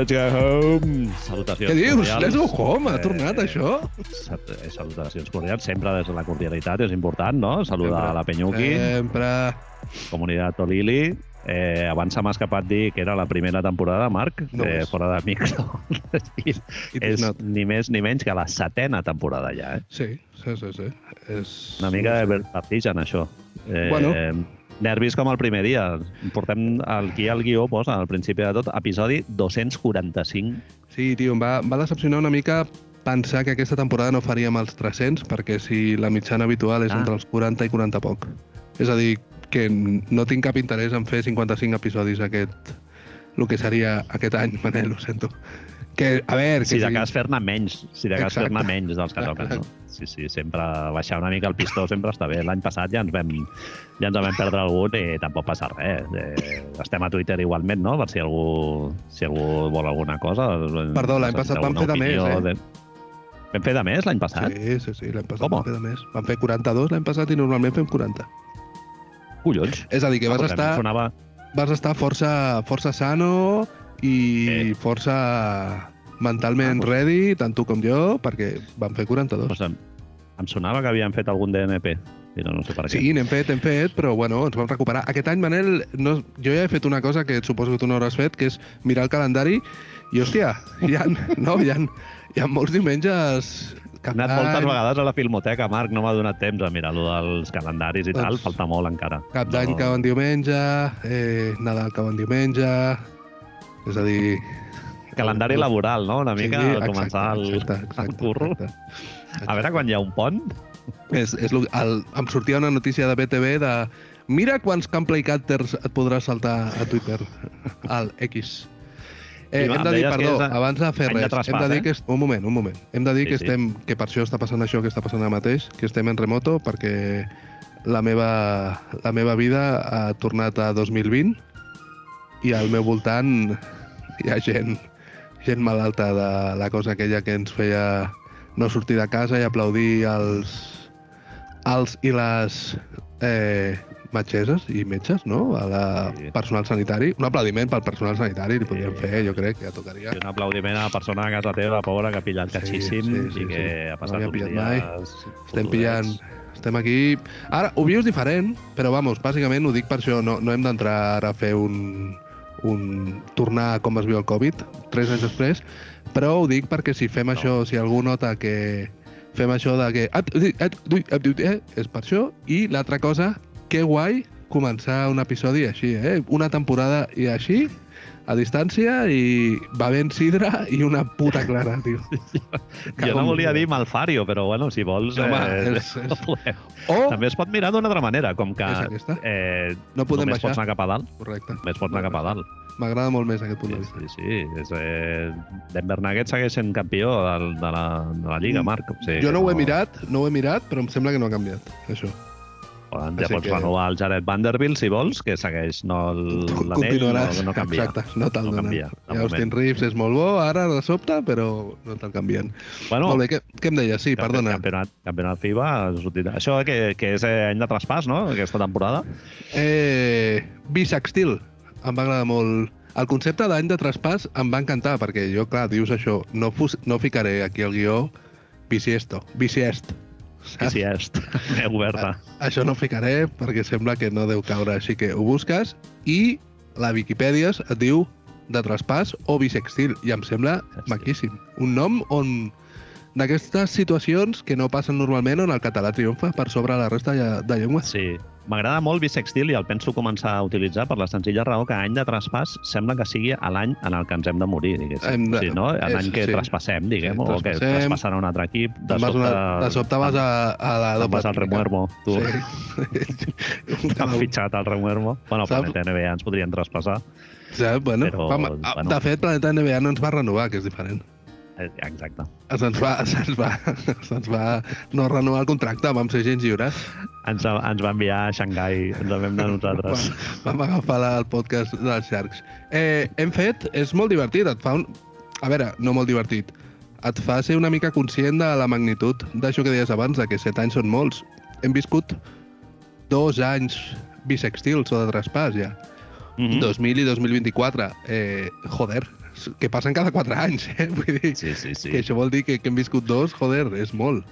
Let's go home! Salutacions Què dius? cordials. Let's go home, ha Eh, tornat això? eh, Salutacions cordials, sempre des de la cordialitat, és important, no? Saludar a la Penyuqui, Sempre. comunitat Tolili. Eh, abans se m'ha escapat dir que era la primera temporada, Marc, No eh, és. fora de micro. És not. ni més ni menys que la setena temporada ja, eh? Sí, sí, sí, sí. És... Una mica de vertigen, això. Eh, Bueno. Nervis com el primer dia. Portem aquí al guió, posa, al principi de tot, episodi 245. Sí, tio, em va, em va decepcionar una mica pensar que aquesta temporada no faríem els 300, perquè si la mitjana habitual és Ah. entre els 40 i 40 poc. És a dir, que no tinc cap interès en fer 55 episodis aquest... el que seria aquest any, Manel, ho sento. Que, a veure... Si que de cas fer-ne menys, si de cas fer-ne menys dels que toquen, no? Sí, sí, sempre baixar una mica el pistó sempre està bé. L'any passat ja ens vam, ja ens en vam perdre algun i tampoc passa res. Eh, estem a Twitter igualment, no? Per si algú, si algú vol alguna cosa. Perdó, l'any passat vam fer de més, eh? De... Vam fer de més l'any passat? Sí, sí, sí, l'any passat Com? vam fer de més. Vam fer 42 l'any passat i normalment fem 40. Collons. És a dir, que vas Ah, estar, Sonava... vas estar força, força sano i Sí. força mentalment Ah, ready, tant tu com jo, perquè vam fer 42. Doncs em, em sonava que havien fet algun DNP. I no, no sé per què. Sí, n'hem fet, hem fet, però bueno, ens vam recuperar. Aquest any, Manel, no, jo ja he fet una cosa que suposo que tu no hauràs fet, que és mirar el calendari i, hòstia, hi ha, no, hi ha, hi ha molts diumenges... He anat moltes vegades a la filmoteca, Marc, no m'ha donat temps a mirar allò dels calendaris i tal, Doncs, falta molt encara. Cap d'any No. va en diumenge, eh, Nadal va en diumenge... És a dir... Calendari laboral, no? Una mica Sí, al començar el, exacte, el exacte, curro. exacte. A veure quan hi ha un pont. És, és lo, el, em sortia una notícia de BTV de mira quants Camplay Cutters et podràs saltar a Twitter, al X. Eh, va, hem de dir, perdó, és abans de fer any de res, hem traspàs, de dir eh? que... est- Un moment, un moment. Hem de dir Sí, que sí. estem, que per això està passant això que està passant ara mateix, que estem en remoto, perquè la meva, la meva vida ha tornat a 2020 i al meu voltant hi ha gent, gent malalta de la cosa aquella que ens feia no sortir de casa i aplaudir els, els i les eh, metgesses i metges, no? A la Sí. personal sanitari. Un aplaudiment pel personal sanitari li podríem Sí. fer, jo crec que ja tocaria. I un aplaudiment a la persona a casa teva, pobra, que ha pillat Sí, catxíssim sí, sí, i que sí. ha No passat havia uns dies... mai. Estem pillant... Estem aquí... Ara, ho vius diferent, però, vamos, bàsicament ho dic per això. No, no hem d'entrar a fer un, un... tornar com es viu el Covid, tres anys després, però ho dic perquè si fem No. això, si algú nota que fem això de que... "At- at- at- at- eh", És per això. I l'altra cosa, que guai començar un episodi així, eh? Una temporada i així, a distància, i bevent sidra i una puta clara, tio. Jo no volia dir Malfario, però bueno, si vols... Home, eh, és- és- no. O, També es pot mirar d'una altra manera, com que eh, no podem només pots baixar. anar cap a dalt, Correcte. només pots anar cap a dalt. M'agrada molt més aquest punt Sí, de vista. sí, sí. És, eh, Denver Nuggets segueix sent campió del, de, la, de la Lliga, Mm, Marc. O sigui, Jo no que ho he mirat, no ho he mirat, però em sembla que no ha canviat, això. Poden, ja Així pots que- renovar el Jared Vanderbilt, si vols, que segueix no el- l'anell, no, no canvia. Exacte, no te'l No donen. canvia, I Austin. Reeves és molt bo, ara de sobte, però no te'l canvien. Bueno, Molt bé, què, què em deies? Sí, perdona. Campionat, campionat FIBA, això que, que és eh, any de traspàs, no?, aquesta temporada. Eh, bisextil. Em va agradar molt. El concepte d'any de traspàs em va encantar, perquè jo, clar, dius això, no, fus, no ficaré aquí el guió bisiesto, bisiest. I si és oberta. Això no ho ficaré perquè sembla que no deu caure, així que ho busques i la Viquipèdia et diu de traspàs o bisextil i em sembla Hòstia. maquíssim. Un nom on d'aquestes situacions que no passen normalment on el català triomfa per sobre la resta de llengües. Sí, m'agrada molt bisextil i el penso començar a utilitzar per la senzilla raó que any de traspàs sembla que sigui a l'any en el que ens hem de morir, diguéssim. De- Sí, no? L'any que sí. traspassem, diguem, Sí, o que traspassarà un altre equip. De vas sobte, una- de sobte vas a, a la te'n doble vas al remuermo, tu. Sí. Han fitxat al remuermo. Bueno, Saps? Planeta NBA ens podrien traspassar. Sí, bueno, Però, vam, bueno. De fet, Planeta NBA no ens va renovar, que és diferent. Eh, Exacte. Se'ns va, se'ns va, se'ns va no renovar el contracte, vam ser gens lliures. Ens, ens va enviar a Xangai, ens vam anar nosaltres. Vam, vam agafar la, el podcast dels Sharks. Eh, hem fet, és molt divertit, et fa un... A veure, no molt divertit, et fa ser una mica conscient de la magnitud d'això que deies abans, de que set anys són molts. Hem viscut dos anys bisextils o de traspàs ja. Mhm. 2000 i 2024. Eh, joder, que passen cada 4 anys, eh? Vull dir, Sí, sí, sí. que això vol dir que, que hem viscut dos, joder, és molt.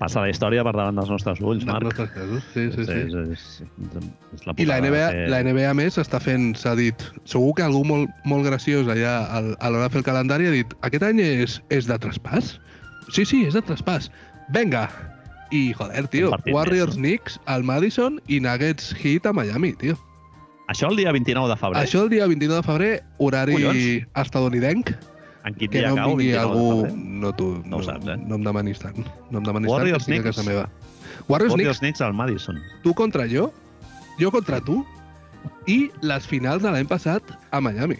Passa la història per davant dels nostres ulls, Marc. nostres casos. Sí, sí, sí. És, és, és, és la I la NBA, fer- la NBA a més està fent, s'ha dit, segur que algú molt, molt graciós allà al, a l'hora de fer el calendari ha dit aquest any és, és de traspàs? Sí, sí, és de traspàs. Venga! I, joder, tio, Un partit Warriors més, Knicks al Madison i Nuggets Heat a Miami, tio. Això el dia 29 de febrer. Això el dia 29 de febrer, horari Collons. estadounidenc, en quin que dia no cau? vingui 29 algú... de febrer? No, tu, No no, ho saps, eh? no em demanis tant. No em demanis Warriors tant, que estic a casa Knicks. meva. Warriors, Warriors Knicks al Madison. Knicks, tu contra jo, jo contra tu, i les finals de l'any passat a Miami.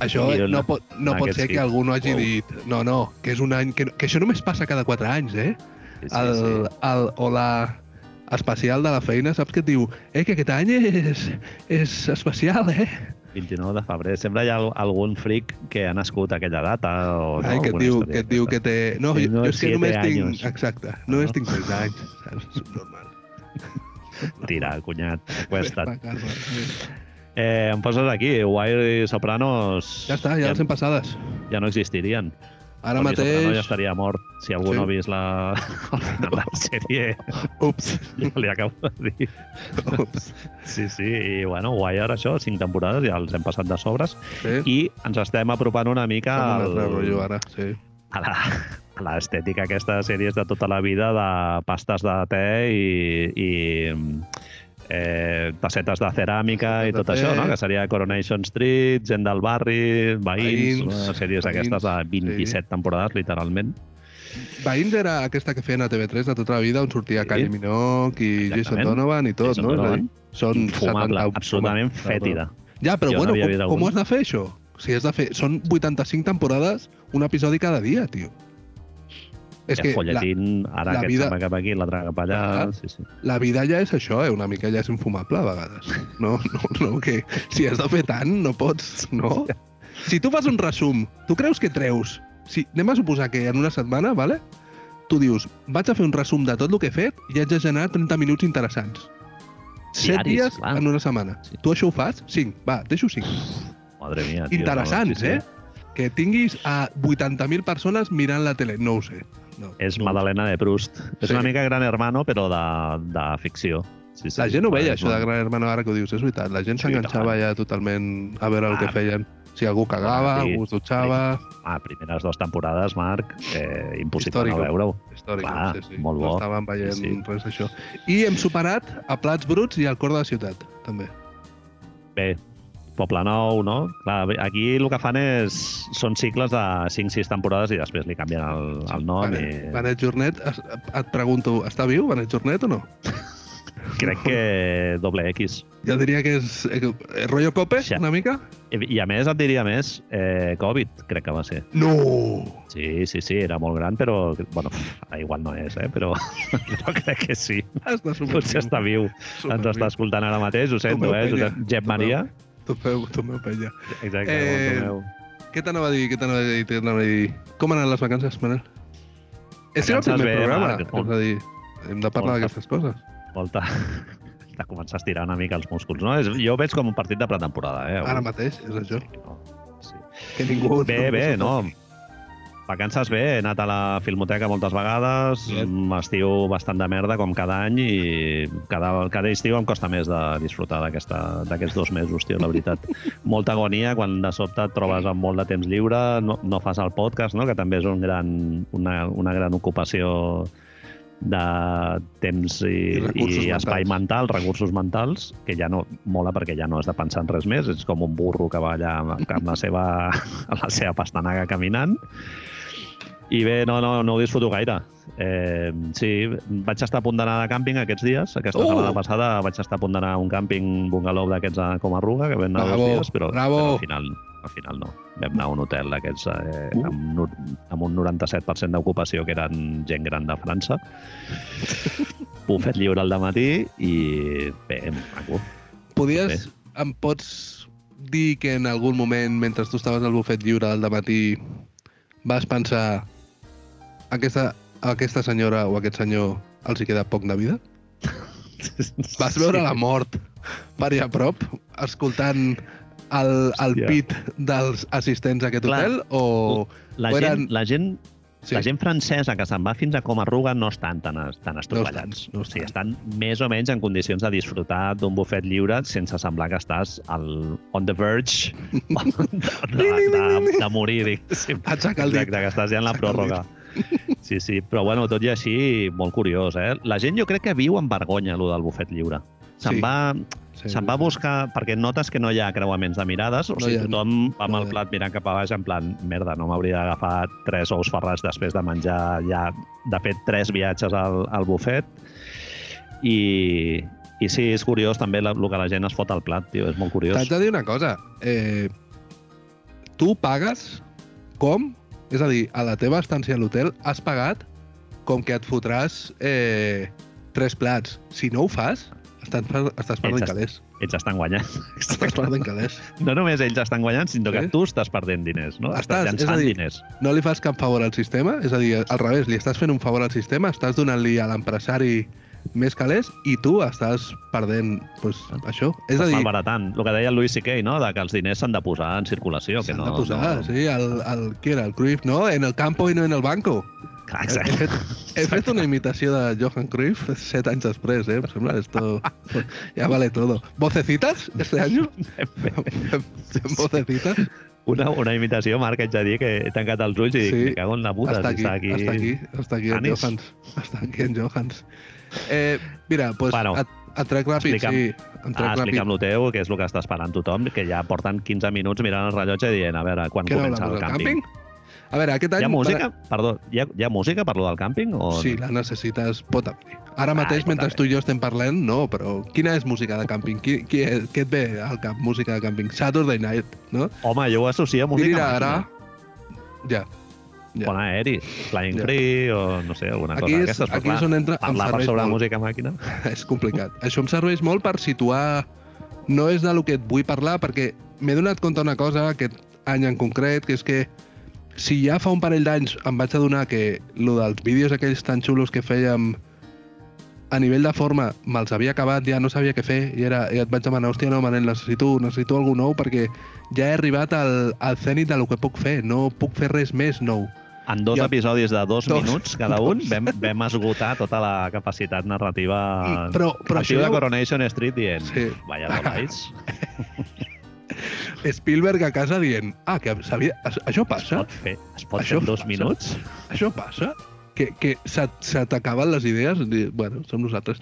Això I el- no pot, no pot ser que algú no hagi Wow. dit no, no, que és un any... Que, que això només passa cada 4 anys, eh? Sí, sí, el, sí. el, o la especial de la feina, saps que et diu eh, que aquest any és, és especial, eh? 29 de febrer. Sempre hi ha al- algun fric que ha nascut a aquella data o no? Ai, que et diu, que et diu que té... No, jo, no jo és que només tinc... años. Exacte, només No? tinc 6 anys. Saps? És normal. Tira, cunyat, cuesta't. Va, casa, sí. Eh, em poses aquí, Wire i Sopranos... Ja està, ja les hem passades. ja no existirien. Ara Tony Soprano ja mateix... estaria mort. Si algú Sí. no ha vist la, la sèrie, Ups. ja li acabo de dir. Ups. Sí, sí, i bueno, Wire, això, cinc temporades, ja els hem passat de sobres, Sí. i ens estem apropant una mica al, rotllo ara, sí. a la a l'estètica aquesta de sèries de tota la vida de pastes de te i, i eh, tassetes de ceràmica i Tassetes de tot això, te. no? que seria Coronation Street, gent del barri, veïns, Veïns, veïns sèries veïns, aquestes de 27 sí. temporades, literalment. Veïns era aquesta que feien a TV3 de tota la vida, on sortia Sí. Kylie Minogue i Jason Exactament. Donovan i tot, Jason no? Donovan. són Infumable, 70 absolutament fètida. Ja, però Jo no bueno, havia com, com ho has de fer, això? O sigui, has de fer... Són 85 temporades, un episodi cada dia, tio. És que la, ara la aquest vida- cap aquí, l'altre cap allà... Ah. Sí, sí. la vida ja és això, eh? Una mica ja és infumable, a vegades. No, no, no, que si has de fer tant, no pots, no? Si tu fas un resum, tu creus que treus... Si, anem a suposar que en una setmana, vale? tu dius, vaig a fer un resum de tot el que he fet i haig de generar 30 minuts interessants. 7 Diaris, dies clar. en una setmana. Sí. Tu això ho fas? 5. Va, deixo 5. Madre mia, tio. Interessants, no, sí, sí. eh? Que tinguis a 80.000 persones mirant la tele. No ho sé. No, És no. Madalena de Proust. És Sí. una mica Gran Hermano, però de, de ficció. Sí, sí. La gent ho veia, això de Gran Hermano, ara que ho dius, és veritat. La gent Sí, s'enganxava ja totalment a veure el que Ah. feien. Si algú cagava, Sí. algú es dutxava... Ah, primeres dues temporades, Marc, eh, impossible Històrico. no veure-ho. Històric, sí, sí. molt No bo. estàvem veient Sí, sí. res d'això. I hem superat a Plats Bruts i al cor de la ciutat, també. Bé, Poble Nou, no? Clar, aquí el que fan és... Són cicles de 5-6 temporades i després li canvien el, el nom Benet, i Benet Jornet, et pregunto, està viu Benet Jornet o no? crec que doble X. Jo diria que és eh, eh, rotllo cope, Ja. una mica? I, I a més et diria més, eh, Covid, crec que va ser. No! Sí, sí, sí, era molt gran, però... Bueno, igual no és, eh? Però, però crec que sí. Està. Potser està viu. Ens superviu. està escoltant ara mateix, ho sento, eh? Josep Maria. Tu feu, tu meu penya. Exacte, Eh, eh... meu. Què t'anava a dir? Què t'anava a dir? Què t'anava a dir? Com han anat les vacances, Manel? És el primer bé, programa, Marc. és a dir, hem de parlar Molt d'aquestes coses. Volta de començar a estirar una mica els músculs, no? És, jo ho veig com un partit de pretemporada, eh? avui. Ara mateix, és això. Sí, no? Sí. Que ningú... Bé, bé, no. Vacances bé, he anat a la Filmoteca moltes vegades, un estiu bastant de merda, com cada any, i cada, cada estiu em costa més de disfrutar d'aquests dos mesos, tio, la veritat. Molta agonia quan de sobte et trobes amb molt de temps lliure, no, no fas el podcast, no? que també és un gran, una, una gran ocupació de temps i, I i espai mentals. mental, recursos mentals, que ja no mola perquè ja no has de pensar en res més, ets com un burro que va allà amb, amb la, seva, amb la seva pastanaga caminant. I bé, no, no, no ho disfruto gaire. Eh, sí, vaig estar a punt d'anar de càmping aquests dies. Aquesta Oh! setmana passada vaig estar a punt d'anar a un càmping bungalow d'aquests a Comarruga, que vam anar Bravo, dos dies, però, bravo. però al final al final no. Vam anar a un hotel d'aquests eh, Uh. amb, amb un 97% d'ocupació, que eren gent gran de França. Bufet lliure al matí i bé, maco. Podies, em pots dir que en algun moment, mentre tu estaves al bufet lliure al matí, vas pensar aquesta, aquesta senyora o aquest senyor els hi queda poc de vida? Vas veure la mort per a prop, escoltant el, el Hòstia. pit dels assistents a aquest Clar. hotel o... La o gent, eren- la gent Sí. La gent francesa que se'n va fins a Comarruga no estan tan, tan estropellats. no o sigui, estan. estan més o menys en condicions de disfrutar d'un bufet lliure sense semblar que estàs al, on the verge de, de, de, de morir, diguéssim. Aixeca el dit. Exacte, que estàs ja en la pròrroga. Sí, sí, però bueno, tot i així, molt curiós, eh? La gent jo crec que viu amb vergonya, lo del bufet lliure. Se'n Sí. va, Sí. se'n va buscar, perquè notes que no hi ha creuaments de mirades, o No sigui, ha- tothom va amb no el plat mirant cap a baix en plan, merda, no m'hauria d'agafar tres ous ferrats després de menjar ja, de fet, tres viatges al, al bufet. I, I sí, és curiós també el que la gent es fot al plat, tio, és molt curiós. T'haig de dir una cosa. Eh, tu pagues com? És a dir, a la teva estància a l'hotel has pagat com que et fotràs eh, tres plats. Si no ho fas, estàs, per- estàs perdent Ets- calés. Ells estan guanyant. Estàs perdent calés. No només ells estan guanyant, sinó que tu estàs perdent diners, no? Estàs, és a llançant dir, diners. No li fas cap favor al sistema, és a dir, al revés, li estàs fent un favor al sistema, estàs donant-li a l'empresari més calés i tu estàs perdent pues, això. És a dir, malbaratant. El que deia el Louis C.K., no? De que els diners s'han de posar en circulació. s'han no, de posar, no... sí, el, el, qui era, el Cruyff, no? En el campo i no en el banco. Exacte. he, fet, he fet una imitació de Johan Cruyff set anys després, eh? Em sembla esto... Ya vale todo. ¿Vocecitas este año? ¿Vocecitas? Una, una imitació, Marc, haig de dir que he tancat els ulls i Sí. me cago en la puta. Hasta si aquí, està aquí. hasta aquí, hasta aquí en. Johans. Hasta aquí en Johans. Eh, mira, pues, Bueno, et, et trec ràpid, explica'm. sí. Em trec Ah, explica'm lo teu, que és el que està esperant tothom, que ja porten 15 minuts mirant el rellotge i dient, a veure, quan Què comença el càmping. càmping? A veure, aquest any... Hi ha música? Perdó, hi ha, hi ha música per lo del càmping? O... Sí, la necessites, pot haver. Ara mateix, pot mentre haver. tu i jo estem parlant, no, però quina és música de càmping? Qui, qui, què et ve al cap, música de càmping? Saturday Night, no? Home, jo ho associo a música màquina. ara... Ja. Ja. Bon aeri, Flying Ja. Free o no sé, alguna Aquí cosa d'aquestes. aquí clar, és on entra... Parlar per sobre molt. música màquina? és complicat. Això em serveix molt per situar... No és de lo que et vull parlar, perquè m'he donat compte una cosa aquest any en concret, que és que si ja fa un parell d'anys em vaig adonar que lo dels vídeos aquells tan xulos que fèiem a nivell de forma me'ls havia acabat, ja no sabia què fer i, era, i et vaig demanar, hòstia, no, Manel, necessito, necessito algú nou perquè ja he arribat al, al zenit del que puc fer, no puc fer res més nou. En dos Jo- episodis de dos, Dos. minuts cada un vam, vam esgotar tota la capacitat narrativa I- però- però això de Coronation Street dient Sí. vaya volais, Spielberg a casa dient, ah, que sabia, això es passa? pot fer, es pot Això fer en dos passa? minuts? Això passa? Que, que se, se t'acaben les idees? Bueno, som nosaltres.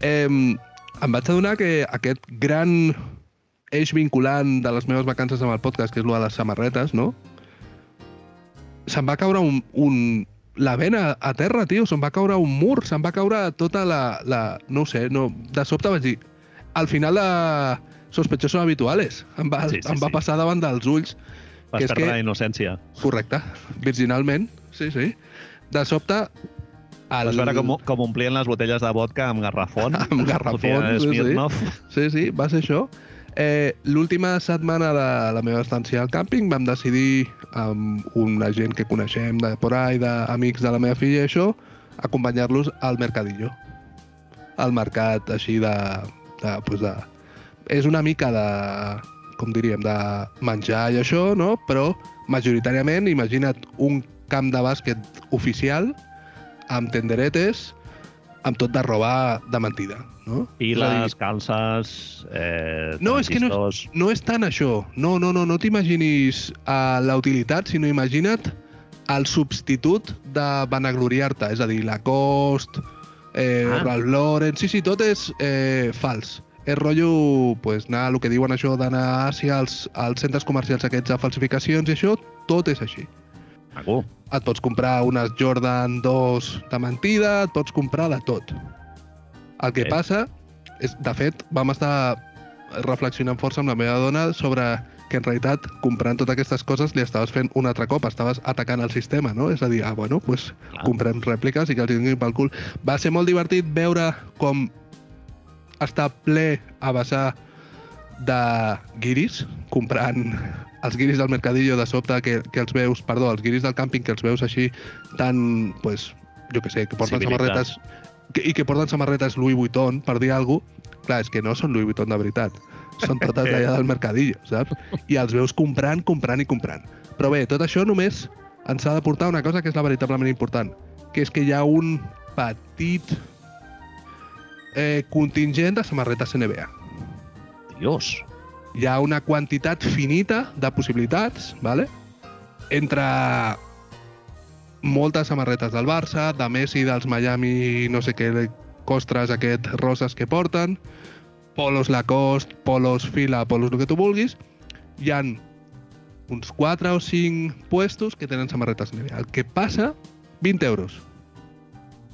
Eh, em vaig adonar que aquest gran eix vinculant de les meves vacances amb el podcast, que és el de les samarretes, no? Se'm va caure un, un, la vena a terra, tio, se'm va caure un mur, se'm va caure tota la... la no ho sé, no, de sobte vaig dir... Al final de sospechosos habituales. Em va, Sí, sí, em va sí. passar davant dels ulls Vas Que és perdre que- la innocència. Correcte, virginalment, sí, sí. De sobte... El... Vas veure com, com omplien les botelles de vodka amb garrafon. Amb garrafon, Fotia sí, sí. Sí, sí, va ser això. Eh, L'última setmana de la meva estància al càmping vam decidir amb una gent que coneixem de por ahí, d'amics de la meva filla i això, acompanyar-los al Mercadillo. Al mercat així de... de, pues de és una mica de, com diríem, de menjar i això, no? Però majoritàriament, imagina't un camp de bàsquet oficial amb tenderetes, amb tot de roba de mentida, no? És a dir, Piles, calces, eh, No, és que no- transistors. no és tant això. No, no, no, no t'imaginis uh, la utilitat, sinó imagina't el substitut de vanagloriar-te, és a dir, Lacoste, eh, Ah. Ralph Lauren... Sí, sí, tot és eh, fals. És rotllo, pues, anar, el que diuen això d'anar a Àsia, als, als centres comercials aquests de falsificacions i això, tot és així. Maco. Et pots comprar unes Jordan 2 de mentida, et pots comprar de tot. El que Ok. passa és, de fet, vam estar reflexionant força amb la meva dona sobre que en realitat, comprant totes aquestes coses, li estaves fent un altre cop, estaves atacant el sistema, no? És a dir, ah, bueno, pues, Clar. comprem rèpliques i que els tinguin pel cul. Va ser molt divertit veure com està ple a vessar de guiris, comprant els guiris del Mercadillo de sobte que, que els veus, perdó, els guiris del càmping que els veus així tan, pues, jo que sé, que porten samarretes i que porten samarretes Louis Vuitton, per dir alguna cosa, clar, és que no són Louis Vuitton de veritat. són totes d'allà del mercadillo, saps? I els veus comprant, comprant i comprant. Però bé, tot això només ens ha de portar una cosa que és la veritablement important, que és que hi ha un petit eh, contingent de samarretes NBA. Dios. Hi ha una quantitat finita de possibilitats, ¿vale? entre moltes samarretes del Barça, de Messi, dels Miami, no sé què, costres aquest roses que porten, polos Lacoste, polos Fila, polos el que tu vulguis, hi han uns 4 o 5 puestos que tenen samarretes NBA. El que passa, 20 euros.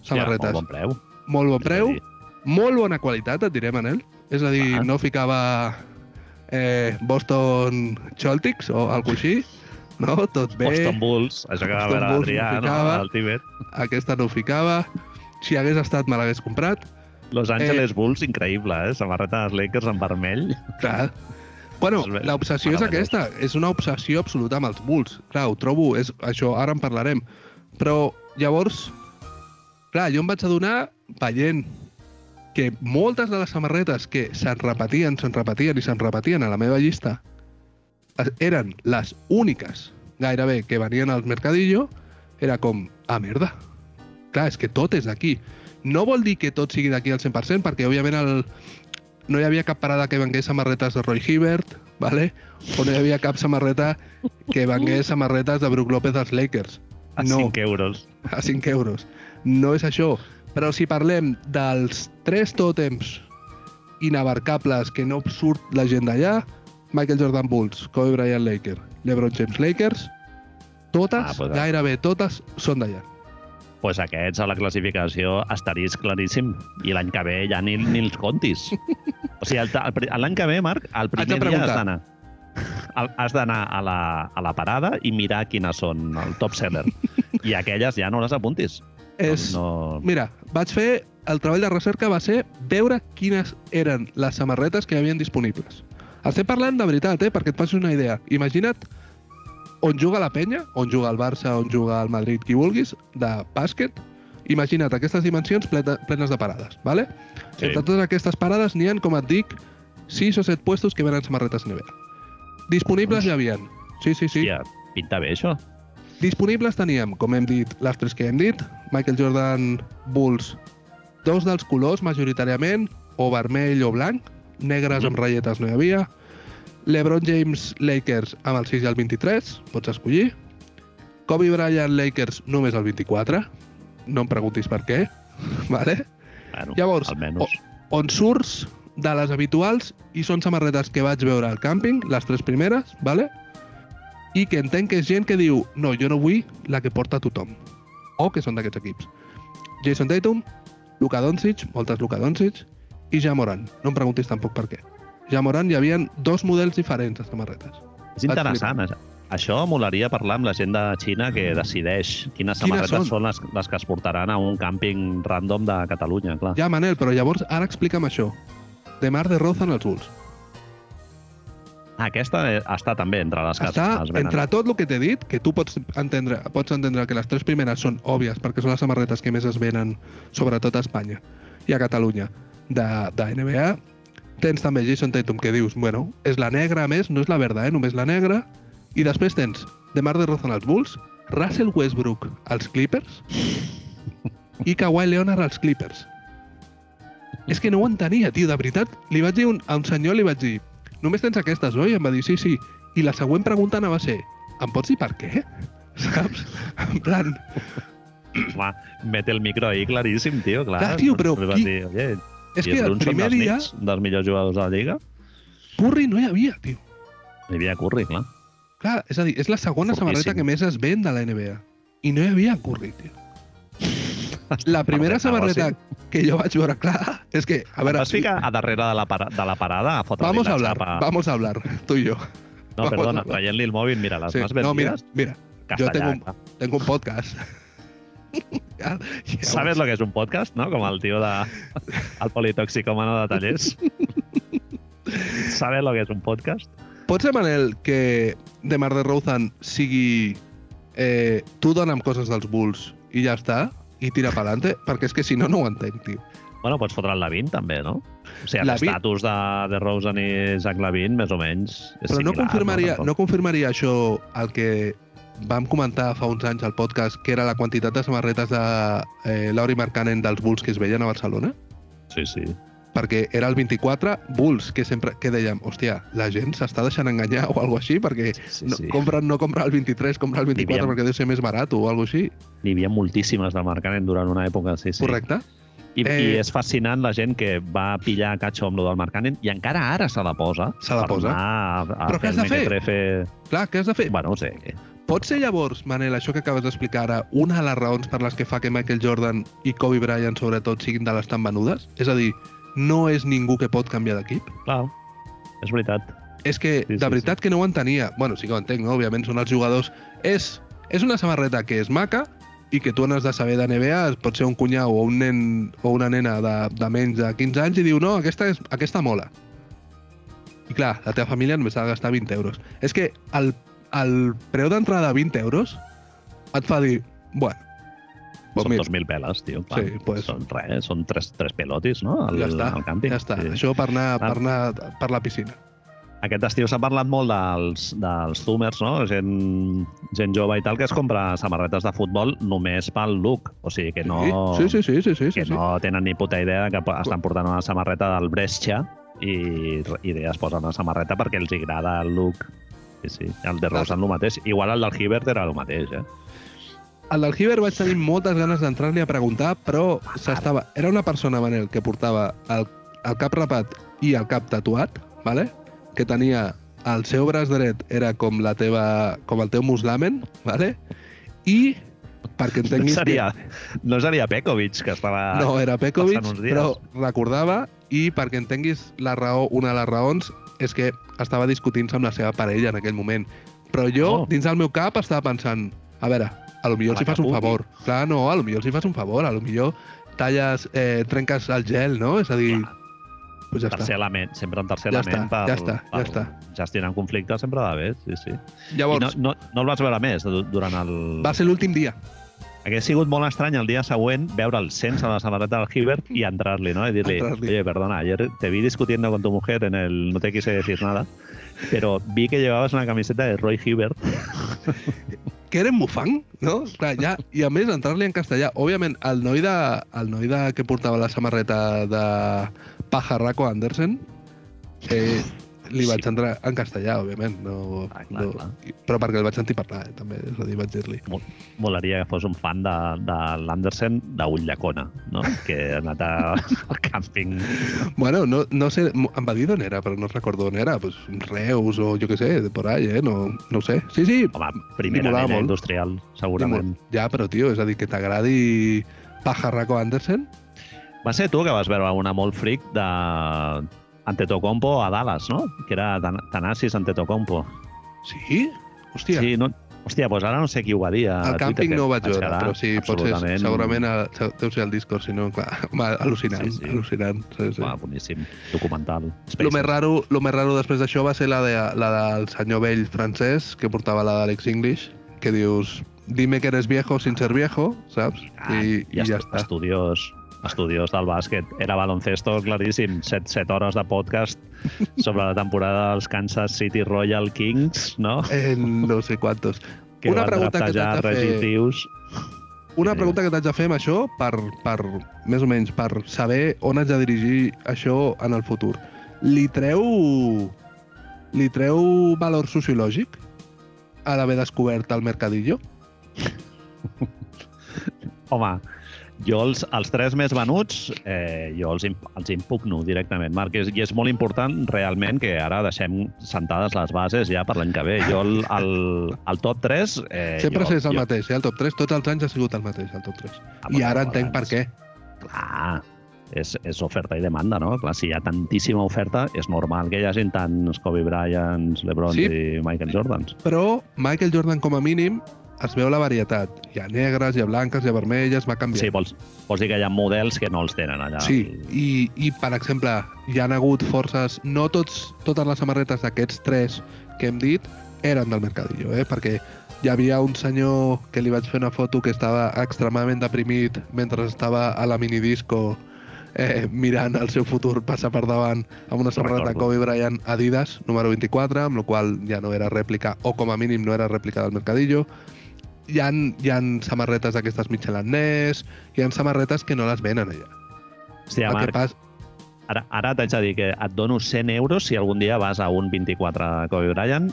Samarretes. Ja, molt bon preu. Molt bon preu, molt bona qualitat, et diré, Manel. És a dir, Clar. no ficava eh, Boston Celtics o alguna així, no? Tot bé. Boston Bulls, això que va veure l'Adrià, no no? ficava. Al Tibet. Aquesta no ho ficava. Si hagués estat, me l'hagués comprat. Los Angeles Bulls, increïble, eh? Samarreta dels Lakers en vermell. Clar. Bueno, l'obsessió és aquesta. És una obsessió absoluta amb els Bulls. Clar, ho trobo, és, això ara en parlarem. Però llavors, clar, jo em vaig adonar veient que moltes de les samarretes que se'n repetien, se'n repetien i se'n repetien a la meva llista eren les úniques gairebé que venien al Mercadillo, era com, ah, merda. Clar, és que tot és d'aquí. No vol dir que tot sigui d'aquí al 100%, perquè òbviament el, no hi havia cap parada que vengués samarretes de Roy Hibbert, ¿vale? o no hi havia cap samarreta que vengués samarretes de Brook López dels Lakers. A No. 5 euros. A 5 euros. No és això. Però si parlem dels tres tòtems inabarcables que no surt la gent d'allà, Michael Jordan Bulls, Kobe Bryant Lakers, LeBron James Lakers, totes, Ah, pues, gairebé totes, són d'allà. pues aquests a la classificació asterisc claríssim. I l'any que ve ja ni, ni els contis. O sigui, l'any que ve, Marc, el primer dia has d'anar has d'anar a, la, a la parada i mirar quines són el top seller. I aquelles ja no les apuntis. És, No, Mira, vaig fer... El treball de recerca va ser veure quines eren les samarretes que hi havien disponibles. Estem parlant de veritat, eh? perquè et facis una idea. Imagina't on juga la penya, on juga el Barça, on juga el Madrid, qui vulguis, de bàsquet. Imagina't aquestes dimensions plenes de parades, ¿vale? Sí. Entre totes aquestes parades n'hi ha, com et dic, 6 o 7 puestos que venen samarretes NBA. Disponibles hi havien. Sí, sí, sí. Hòstia, pinta bé això. Disponibles teníem, com hem dit, les tres que hem dit, Michael Jordan Bulls, dos dels colors majoritàriament, o vermell o blanc, negres amb ratlletes no hi havia, LeBron James Lakers amb el 6 i el 23, pots escollir, Kobe Bryant Lakers només el 24, no em preguntis per què, vale? Bueno, Llavors, almenys. on surts de les habituals i són samarretes que vaig veure al càmping, les tres primeres, vale? i que entenc que és gent que diu no, jo no vull la que porta tothom, o que són d'aquests equips. Jason Tatum, Luka Doncic, moltes Luka Doncic, i Ja Morant. No em preguntis tampoc per què. Ja Morant hi havia dos models diferents de samarretes. És interessant. Això. molaria parlar amb la gent de Xina que decideix quines samarretes són? són les, les que es portaran a un càmping random de Catalunya, clar. Ja, Manel, però llavors ara explica'm això. De Mar de Rozan als Bulls. Ah, aquesta està també entre les que es- Està es venen. entre tot el que t'he dit, que tu pots entendre, pots entendre que les tres primeres són òbvies perquè són les samarretes que més es venen, sobretot a Espanya i a Catalunya, de, de NBA. Tens també Jason Tatum, que dius, bueno, és la negra, a més, no és la verda, eh? només la negra. I després tens DeMar DeRozan als Bulls, Russell Westbrook als Clippers i Kawhi Leonard als Clippers. És que no ho entenia, tio, de veritat. Li vaig dir un, a un senyor, li vaig dir, només tens aquestes, oi? Em va dir, sí, sí. I la següent pregunta anava a ser, em pots dir per què? Saps? En plan, Home, mete el micro ahí claríssim, tio, clar. Clar, tio, però qui- dir, és i que el primer dels dia Knicks, dels millors jugadors de la Lliga. Curry no hi havia, tio. Hi havia Curry, clar. Clar, és a dir, és la segona Fortíssim. samarreta que més es ven de la NBA. I no hi havia Curry, tio. La primera samarreta que jo vaig veure, clar, és que, a veure, vas ficar a darrere de la, para, de la parada a fotre vamos a la hablar, vamos a hablar, tú y yo. No, vamos perdona, traient-li el mòbil, mira, les Sí, más no, mira, mira, yo castellà, tengo un- tengo un podcast. Ja- ja ¿Sabes lo que es un podcast, no? Com el tio de... el politoxicòmano de tallers. ¿Sabes lo que es un podcast? Pot ser, Manel, que de Mar de Rozan sigui... Eh, tu dona'm coses dels Bulls i ja està, i tira pa'lante, perquè és que si no, no ho entenc, tio. Bueno, pots fotre el Lavin també, no? O sigui, l'estatus de, de Rosen i Zach Lavin, més o menys, és Però no similar. confirmaria, Tampoc. no confirmaria això el que vam comentar fa uns anys al podcast, que era la quantitat de samarretes de eh, Lauri Markkanen dels Bulls que es veien a Barcelona? Sí, sí. perquè era el 24 Bulls, que sempre que dèiem, hòstia, la gent s'està deixant enganyar o alguna així, perquè sí, no, sí. compren, no compra el 23, compra el 24 Vivíem- perquè deu ser més barat o alguna així. N'hi havia moltíssimes de Markkanen durant una època, sí, sí. Correcte? I, Eh, I és fascinant la gent que va pillar catxo amb lo del Markkanen i encara ara se la posa. Se la posa. A, a Però què has de fer? mequetrefe. Clar, què has de fer? Bueno, no sé. Pot ser llavors, Manel, això que acabes d'explicar ara, una de les raons per les que fa que Michael Jordan i Kobe Bryant, sobretot, siguin de les tan venudes? És a dir, no és ningú que pot canviar d'equip? Clar, és veritat. És que, Sí, de sí, veritat que no ho entenia. Bueno, sí que ho entenc, no? Òbviament són els jugadors. És, és una samarreta que és maca i que tu n'has de saber de NBA, pot ser un cunyau o un nen o una nena de, de menys de 15 anys i diu, no, aquesta, és, aquesta mola. I clar, la teva família només ha de gastar 20 euros. És que el, el preu d'entrada de 20 euros et fa dir, bueno, pues són mira, 2.000 peles, tio. Clar. Sí, pues- Són res, són tres, tres pelotis, no? Al, ja està, al càmping. ja està. Sí. Això per anar, Ah. per anar per la piscina. Aquest estiu s'ha parlat molt dels, dels zoomers, no? Gent, gent jove i tal, que es compra samarretes de futbol només pel look. O sigui, que no, Sí, sí, sí, sí, sí, sí, que sí. no tenen ni puta idea que estan portant una samarreta del Brescia i, i es posen una samarreta perquè els agrada el look. Sí, sí. El de Rosen el mateix. Igual el del Hibbert era el mateix, eh? El del Hiver vaig tenir moltes ganes d'entrar-li a preguntar, però s'estava... Era una persona, Manel, que portava el, el cap rapat i el cap tatuat, vale? que tenia el seu braç dret era com la teva com el teu muslamen, vale? i perquè No entenguis seria, no seria Pekovic, que estava... que no era Pekovic, però recordava i perquè entenguis la raó, una de les raons és que estava discutint-se amb la seva parella en aquell moment. Però jo, Oh. dins del meu cap, estava pensant, a veure, a lo millor la fas un favor. Clar, no, a lo millor hi fas un favor, a lo millor talles, eh, trenques el gel, no? És a dir, Clar. pues ja tercer està. element, sempre un tercer Ja element està, per, ja està, per ja està. gestionar conflictes sempre va bé, sí, sí. Llavors, I no, no, no el vas veure més du- durant el... va ser l'últim dia. Hauria sigut molt estrany el dia següent veure'l sense la samarreta del Hibbert i entrar-li, ¿no? Y decirle, Entrar-li. oye, perdona, ayer te vi discutiendo con tu mujer en el No te quise decir nada, pero vi que llevabas una camiseta de Roy Hibbert. que era mufang, no? Clar, ja, I a més, entrar-li en castellà. Òbviament, el noi, de, el noi de, que portava la samarreta de Pajarraco Andersen, eh, li vaig Sí. entrar en castellà, òbviament. No, Ah, clar, no, clar. Però perquè el vaig sentir parlar, eh, també. És a dir, vaig dir-li. Molaria que fos un fan de, de l'Andersen d'Ullacona, no? Que ha anat a- al càmping. Bueno, no, no sé, em va dir d'on era, però no recordo on era. Pues, Reus o jo què sé, de por ahí, eh? No, no ho sé. Sí, sí, Home, primera molt. industrial, segurament. ja, però, tio, és a dir, que t'agradi Pajarraco Andersen, Va ser tu que vas veure una molt fric de Antetokounmpo a Dallas, no? Que era Tan- Thanasis Antetokounmpo. sí? Hòstia, Sí, no, hòstia, doncs ara no sé qui ho va dir a Al càmping no ho vaig veure, però sí, pot ser, absolutament- segurament el, deu ser el Discord, si no, clar, al·lucinant, Sí, sí. al·lucinant. Sí, sí. Uah, boníssim, documental. Lo més, raro, lo més raro després d'això va ser la, de, la del senyor vell francès, que portava la d'Alex English, que dius, dime que eres viejo sin ser viejo, saps? I, i, ja està. Estudiós, estudiós del bàsquet. Era baloncesto claríssim. 7, 7 hores de podcast sobre la temporada dels Kansas City Royal Kings, no? En no sé quantos. Que Una pregunta que t'haig de fer-. Una pregunta que t'haig de fer amb això, per, per, més o menys, per saber on haig de dirigir això en el futur. Li treu... Li treu valor sociològic a l'haver descobert el Mercadillo? Home, jo els, els tres més venuts, eh, jo els, els impugno directament, Marc, és, i és molt important realment que ara deixem sentades les bases ja per l'any que ve. Jo el, el, el top 3... Eh, Sempre jo, és el jo, mateix, eh? El top 3, tots els anys ha sigut el mateix, el top 3. Ah, I ara entenc per què. Clar, és, és oferta i demanda, no? Clar, si hi ha tantíssima oferta, és normal que hi hagin tants Kobe Bryants, LeBron Sí. i Michael Jordans. Però Michael Jordan, com a mínim, es veu la varietat. Hi ha negres, hi ha blanques, hi ha vermelles, va canviant. Sí, vols, vols dir que hi ha models que no els tenen allà. Sí, i, i per exemple, hi han hagut forces, no tots, totes les samarretes d'aquests tres que hem dit eren del Mercadillo, eh? perquè hi havia un senyor que li vaig fer una foto que estava extremadament deprimit mentre estava a la minidisco eh, mirant el seu futur passar per davant amb una samarreta. Kobe Bryant Adidas, número 24, amb la qual ja no era rèplica, o com a mínim no era rèplica del Mercadillo. Hi ha, hi ha samarretes d'aquestes Ness, hi ha samarretes que no les venen allà. Hòstia, el que Marc, pas... ara, ara t'haig de dir que et dono 100 euros si algun dia vas a un 24 Kobe Bryant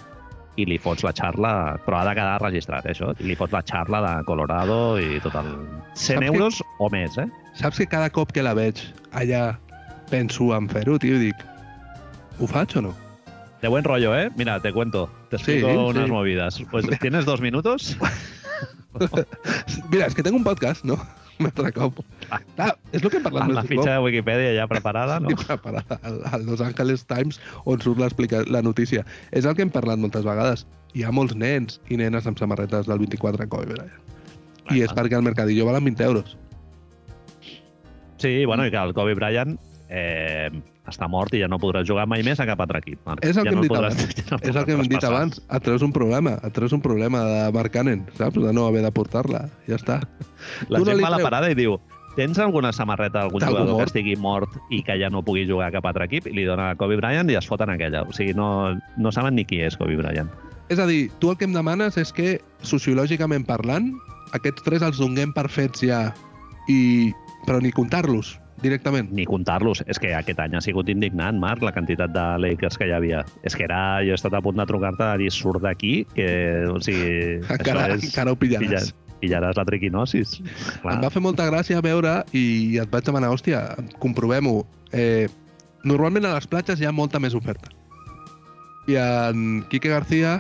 i li fots la xarla, però ha de quedar registrat, eh, això. I li fots la xarla de Colorado i tot el... 100 Saps que- euros o més, eh? Saps que cada cop que la veig allà penso en fer-ho, tio, dic, ho faig o no? De buen rollo, ¿eh? Mira, te cuento. Te explico Sí, unas sí. movidas. Pues, ¿tienes dos minutos? Mira, és que tengo un podcast, no? Un altre cop. Ah. Clar, és el que hem parlat Amb la més fitxa de Wikipedia ja preparada, no? i preparada al, al Los Angeles Times on surt la notícia. És el que hem parlat moltes vegades. Hi ha molts nens i nenes amb samarretes del 24 Kobe Bryant. I és perquè al Mercadillo valen 20 euros. Sí, bueno, i que el Kobe Bryant eh, està mort i ja no podrà jugar mai més a cap altre equip. Marc. És el ja que hem no dit podràs- abans. ja no És el que hem podràs dit passar. abans. Et treus un problema. Et treus un problema de Marc Cannon, saps? De no haver de portar-la. Ja està. La Tu no gent li va a la parada i diu tens alguna samarreta d'algun jugador que mort? estigui mort i que ja no pugui jugar a cap altre equip? I li dona a Kobe Bryant i es foten aquella. O sigui, no, no saben ni qui és Kobe Bryant. És a dir, tu el que em demanes és que, sociològicament parlant, aquests tres els donem per fets ja, i... però ni comptar-los directament. Ni comptar-los. És que aquest any ha sigut indignant, Marc, la quantitat de Lakers que hi havia. És que era... Jo he estat a punt de trucar-te a dir surt d'aquí, que... O sigui... Encara, és... encara ho pillaràs. Pilla- pillaràs la triquinosis. Em va fer molta gràcia veure i et vaig demanar, hòstia, comprovem-ho. Eh, normalment a les platges hi ha molta més oferta. I en Quique García,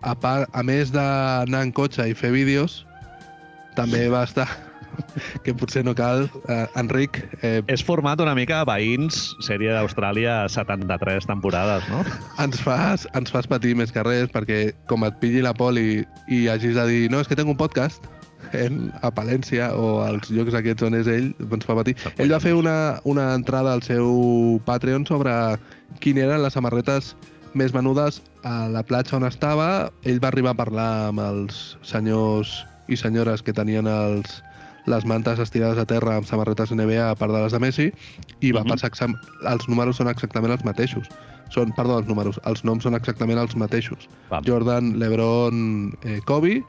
a, part, a més d'anar en cotxe i fer vídeos, també va estar, que potser no cal, eh, Enric, eh, És format una mica veïns, sèrie d'Austràlia, 73 temporades, no? ens fas, ens fas patir més que res, perquè com et pilli la poli i hagis de dir no, és que tinc un podcast en, a Palència o als llocs aquests on és ell, ens fa patir. Ell va fer una, una entrada al seu Patreon sobre quin eren les samarretes més venudes a la platja on estava. Ell va arribar a parlar amb els senyors i senyores que tenien els, les mantes estirades a terra amb samarretes NBA a part de les de Messi i va Mhm. passar exam... els números són exactament els mateixos. Són, perdó, els números, els noms són exactament els mateixos. Val. Jordan, LeBron, eh, Kobe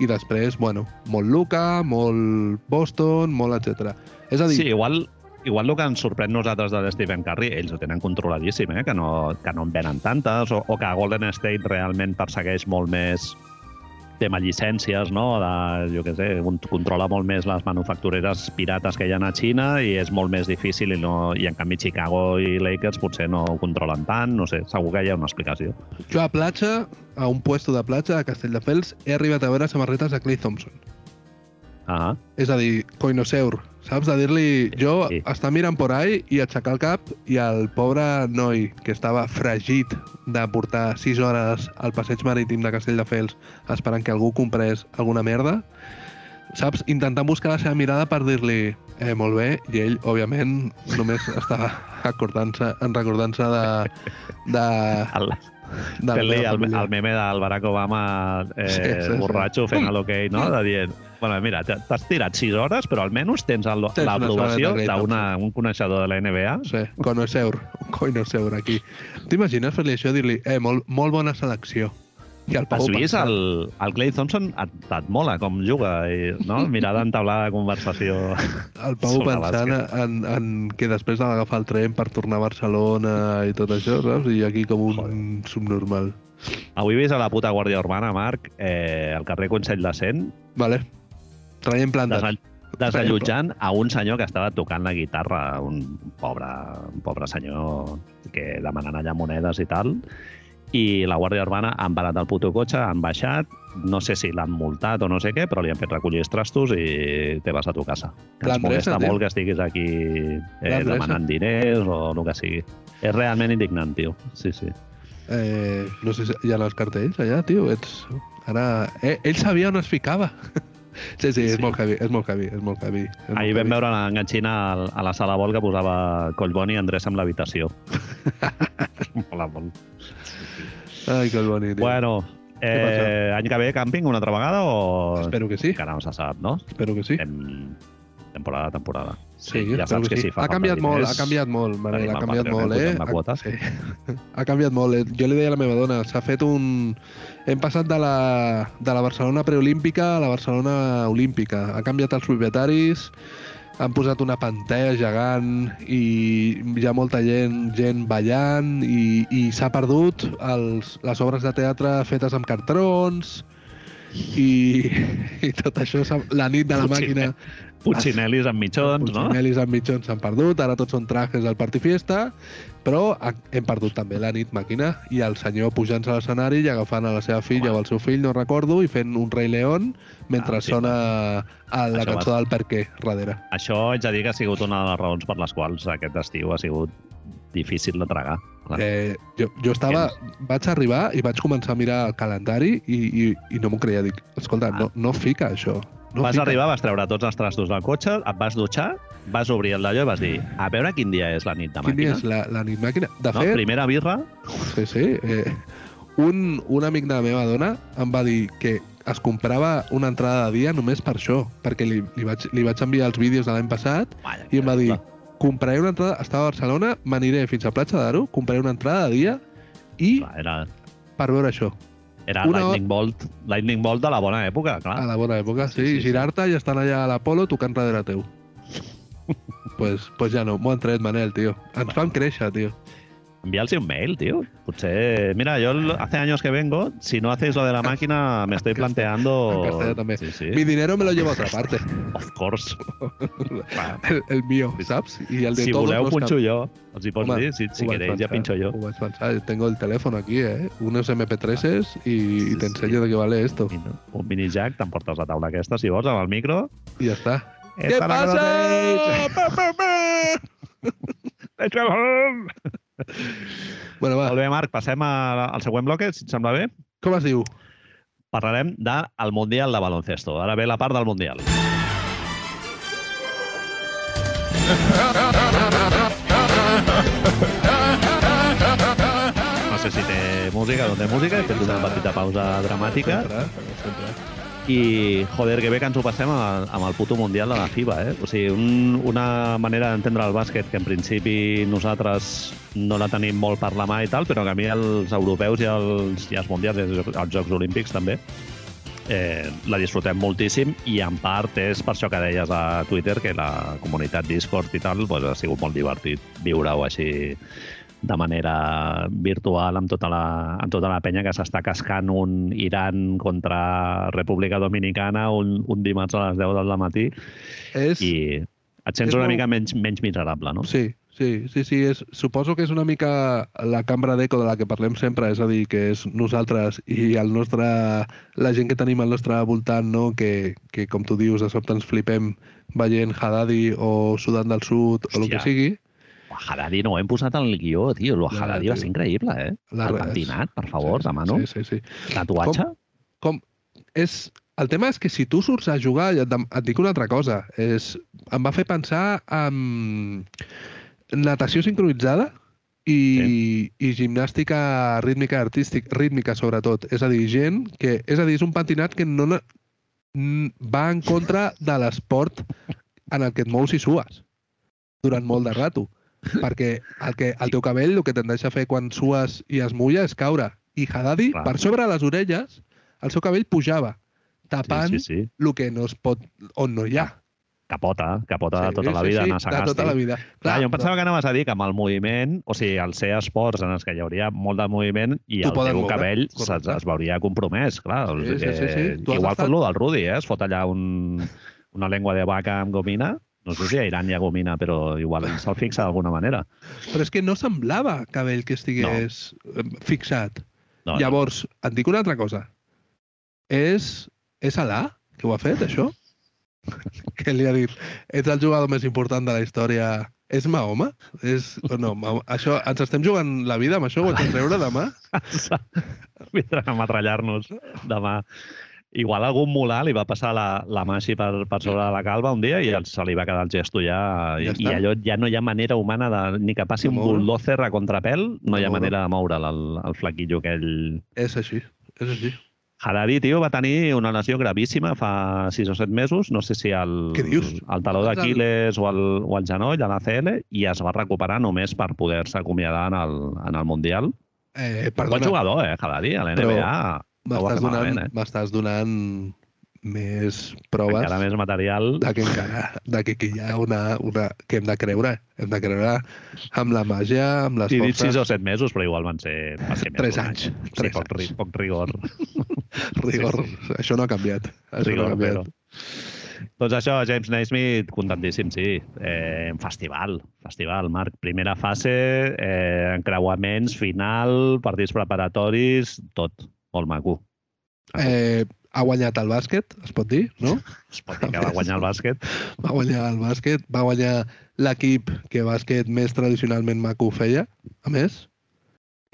i després, bueno, molt Luka, molt Boston, molt etc. És a dir, Sí, igual, igual el que ens sorprèn nosaltres de l'Stephen Curry, ells ho tenen controladíssim, eh? que, no, que no en venen tantes, o, o que Golden State realment persegueix molt més tema llicències, no? De, jo què sé, un- controla molt més les manufactureres pirates que hi ha a Xina i és molt més difícil i, no, i en canvi Chicago i Lakers potser no ho controlen tant, no sé, segur que hi ha una explicació. jo a platja, a un puesto de platja de Castelldefels, he arribat a veure samarretes de Clay Thompson. Ah, És a dir, coinoseur, saps? De dir-li, jo Sí. estar mirant por ahí i aixecar el cap i el pobre noi que estava fregit de portar 6 hores al passeig marítim de Castelldefels esperant que algú comprés alguna merda, saps? Intentant buscar la seva mirada per dir-li eh, molt bé, i ell, òbviament, només estava acordant-se, en recordant-se de, de, meva el, el meme del Barack Obama eh, Sí, sí, sí. borratxo fent el ok, no? De dient, bueno, mira, t'ha- t'has tirat 6 hores, però almenys tens l'aprovació d'un coneixedor de la NBA. Sí, conoseur, un conoseur aquí. T'imagines fer-li això i dir-li, eh, molt, molt bona selecció. I el Pau Has vist pensant, el, el Clay Thompson? Et, et mola com juga, i, no? Mirada entablada de conversació. el Pau pensant en, en que després ha d'agafar el tren per tornar a Barcelona i tot això, saps? I aquí com un subnormal. Avui he vist a la puta Guàrdia Urbana, Marc, eh, al carrer Consell de Cent, Vale. Traient plantes. desall desallotjant a un senyor que estava tocant la guitarra, un pobre, un pobre senyor que demanant allà monedes i tal, i la Guàrdia Urbana han parat el puto cotxe, han baixat, no sé si l'han multat o no sé què, però li han fet recollir els trastos i te vas a tu casa. Que ens molesta tio. molt que estiguis aquí eh, demanant diners o el que sigui. És realment indignant, tio. Sí, sí. Eh, no sé si hi ha els cartells allà, tio. Ets... Ara... Eh, ell sabia on es ficava. Sí, sí, és Sí. molt heavy, és molt heavy, és molt heavy. És molt Ahir vam heavy. veure l'enganxina a la sala vol que posava Collboni i Andrés amb l'habitació. Mola molt. Ai, que boni, tio. Bueno, eh, any que ve càmping una altra vegada o... Espero que sí, Encara no se sap, no? espero que sí. Hem... temporada a temporada. Sí, ja espero saps que, sí. si fa ha canviat molt, ha canviat molt, Manel, ha canviat molt, eh? la quota. Sí. ha canviat molt. eh? Jo li deia a la meva dona, s'ha fet un... Hem passat de la, de la Barcelona preolímpica a la Barcelona olímpica. Ha canviat els propietaris, han posat una pantalla gegant i hi ha molta gent, gent ballant i, i s'ha perdut els, les obres de teatre fetes amb cartrons i, i tot això, la nit de la màquina Puccinelis amb mitjons, no? Pulcinelis amb mitjons s'han perdut, ara tots són trajes del Party Fiesta, però hem perdut també la nit màquina i el senyor pujant a l'escenari i agafant a la seva filla Home. o al seu fill, no recordo, i fent un rei león mentre Ah, sí, sona a la Això cançó del Per què, darrere. Això haig de dir que ha sigut una de les raons per les quals aquest estiu ha sigut difícil de tragar. Clar. Eh, jo, jo estava, vaig arribar i vaig començar a mirar el calendari i, i, i no m'ho creia. Dic, escolta, Ah. no, no fica això. No vas fica. arribar, vas treure tots els trastos del cotxe, et vas dutxar, vas obrir el d'allò i vas dir a veure quin dia és la nit de Quin dia màquina. és la, la nit màquina? De no? fet, Primera birra, Sí, sí. Eh, un, un amic de la meva dona em va dir que es comprava una entrada de dia només per això, perquè li, li, vaig, li vaig enviar els vídeos de l'any passat Vaya, i em va dir, clar. compraré una entrada, estava a Barcelona, m'aniré fins a Platja d'Aro, compraré una entrada de dia i Clar, era, per veure això, era Una Lightning Bolt, Lightning Bolt de la bona època, clar. a la bona època, sí, Sí, sí, sí. girar-te i estan allà a l'Apolo tocant darrere teu. pues, pues ja no, m'ho han tret, Manel, tio. Ens fan créixer, tio. Enviarles un mail, tío. Potser, mira, yo hace años que vengo, si no hacéis lo de la máquina, me estoy planteando... també. Sí, sí. Mi dinero me lo llevo a otra parte, Of course. El, el mío, saps? I el de si todos voleu, pots Home, dir? Si, si vaig queréis, ja pensar, pincho pensar. Tengo el teléfono aquí, ¿eh? Unos MP3s y, Sí, y te sí. enseño de qué vale esto. Un mini jack, t'emportes la taula aquesta, si vols, amb el micro. Y ya está. ¿Qué Esta la pasa? Bueno, va, Molt bé, Marc, passem a- al següent bloque, si et sembla bé. com es diu? Parlarem del Mundial de baloncesto. Ara ve la part del Mundial. No sé si té música, no té música, he fet una petita pausa dramàtica Sempre, sempre. I, joder, que bé que ens ho passem amb el puto Mundial de la FIBA, eh? O sigui, un, una manera d'entendre el bàsquet que en principi nosaltres no la tenim molt per la mà i tal, però que a mi els europeus i els, i els mundials i els, els Jocs Olímpics també eh, la disfrutem moltíssim i en part és per això que deies a Twitter que la comunitat Discord i tal pues, ha sigut molt divertit viure-ho així de manera virtual amb tota la, amb tota la penya que s'està cascant un Iran contra República Dominicana un, un dimarts a les 10 del matí És... i et sents una molt- mica menys, menys miserable, no? Sí, sí, sí, sí. És, suposo que és una mica la cambra d'eco de la que parlem sempre, és a dir, que és nosaltres i el nostre, la gent que tenim al nostre voltant, no? que, que com tu dius, de sobte ens flipem veient Haddadi o Sudan del Sud o el que Hòstia. sigui. Haddadi no ho hem posat al guió, tio. Ja, Haddadi va ser increïble, eh? La el pentinat, per favor, demano. Sí, sí, sí. Tatuatge? com és, el tema és que si tu surts a jugar, et, et dic una altra cosa, és, em va fer pensar en natació sincronitzada i, i gimnàstica rítmica artística, rítmica sobretot. És a dir, gent que... És a dir, és un pentinat que no va en contra de l'esport en el que et mous i sues durant molt de rato. Perquè el, que, el teu cabell el que tendeix a fer quan sues i es mulla és caure. I Haddadi, Clar. per sobre de les orelles, el seu cabell pujava, tapant Sí, sí, sí. el que no es pot... on no hi ha. Capota, capota de Sí, tota la sí, vida, sí, anar a de tota la vida. Clar, jo em pensava que anaves a dir que amb el moviment, o sigui, al ser esports en els que hi hauria molt de moviment i Tu el teu moure, cabell es, es veuria compromès, clar. o Sí, sigui sí, sí, sí. Tu has Igual estat- tot lo del Rudi, eh? Es fot allà un, una llengua de vaca amb gomina. No sé si a Iran hi ha gomina, però igual se'l fixa d'alguna manera. Però és que no semblava cabell que estigués no. fixat. No, No, Llavors, et dic una altra cosa. És, és Alà que ho ha fet, això? que li ha dit, ets el jugador més important de la història. És Mahoma? És... No, Mahoma. això, ens estem jugant la vida amb això? Ho ets treure demà? Vindran a matrallar-nos demà. Igual algun mulà li va passar la, la mà així per, per sobre de la calva un dia i el- se li va quedar el gesto ja, Ja i, i allò ja no hi ha manera humana de, ni que passi un bulldozer a contrapèl, no hi ha moure. manera de moure'l, el, el flaquillo aquell. És així, és així. Harari, tio, va tenir una lesió gravíssima fa 6 o 7 mesos, no sé si el, el taló d'Aquiles o, el, o el genoll, a la CL, i es va recuperar només per poder-se acomiadar en el, en el Mundial. Eh, Bon perdona, jugador, eh, Harari, a Però l'NBA. M'estàs donant, eh? m'estàs donant més proves Encara més material. de que encara, de que aquí hi ha una, una... que hem de creure, hem de creure amb la màgia, amb les dit forces, 6 o 7 mesos, però igual van ser... Va ser Tres mesos, anys, tres sí, poc, ri- anys. poc rigor. rigor. sí, Això no ha canviat. Això rigor, no ha però... canviat. Doncs això, James Naismith, contentíssim, sí. Eh, festival, festival, Marc. Primera fase, eh, encreuaments, final, partits preparatoris, tot. Molt maco. Eh, ha guanyat el bàsquet, es pot dir, no? Es pot dir que va guanyar el bàsquet. Va guanyar el bàsquet, va guanyar l'equip que bàsquet més tradicionalment maco feia, a més,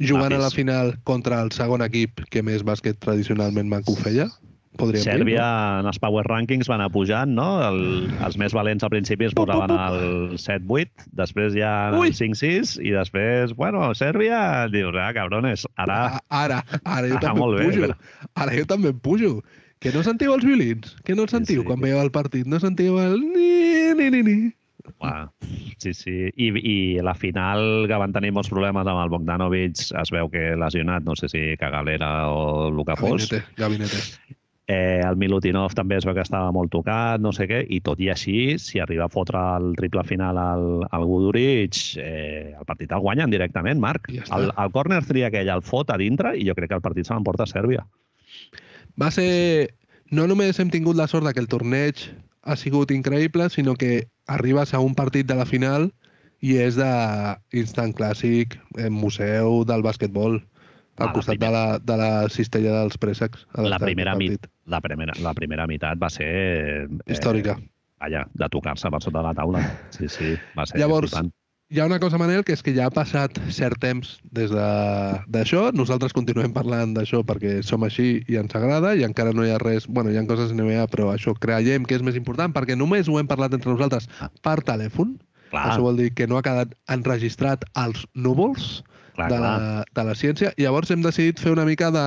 jugant a la Mapis. final contra el segon equip que més bàsquet tradicionalment maco feia, podríem Sèrbia dir. en els Power Rankings va anar pujant, no? El, els més valents al principi es posaven al 7-8, després ja al 5-6, i després, bueno, Sèrbia, dius, ah, cabrones, ara... No? Ara, ara jo Ah, també molt bé, pujo. però- Ara jo també em pujo. Que no sentiu els violins? Que no el Sí, sentiu sí. quan veieu el partit? No sentiu el ni, ni, ni, ni. Uah, sí, sí. I, I la final, que van tenir molts problemes amb el Bogdanovic, es veu que lesionat, no sé si cagalera o el que fos. Gabinete, gabinete. Eh, el Milutinov també es veu que estava molt tocat, no sé què, i tot i així, si arriba a fotre el triple final al, al Guduric, eh, el partit el guanyen directament, Marc. Ja està. el, el corner 3 aquell el fot a dintre i jo crec que el partit se l'emporta a Sèrbia. Va ser... No només hem tingut la sort que el torneig ha sigut increïble, sinó que arribes a un partit de la final i és de instant clàssic, eh, museu del bàsquetbol, al Ah, costat de la, de la cistella dels préssecs. La primera, mit, la, primera, la primera meitat va ser... Eh, Històrica. Vaja, de tocar-se per sota de la taula. Sí, sí, va ser Llavors, flipant. Hi ha una cosa, Manel, que és que ja ha passat cert temps des de- d'això. Nosaltres continuem parlant d'això perquè som així i ens agrada i encara no hi ha res... bueno, hi ha coses NBA, però això creiem que és més important perquè només ho hem parlat entre nosaltres Ah. per telèfon. Clar, Això vol dir que no ha quedat enregistrat als núvols clar, de, clar. la, de la ciència. I llavors hem decidit fer una mica de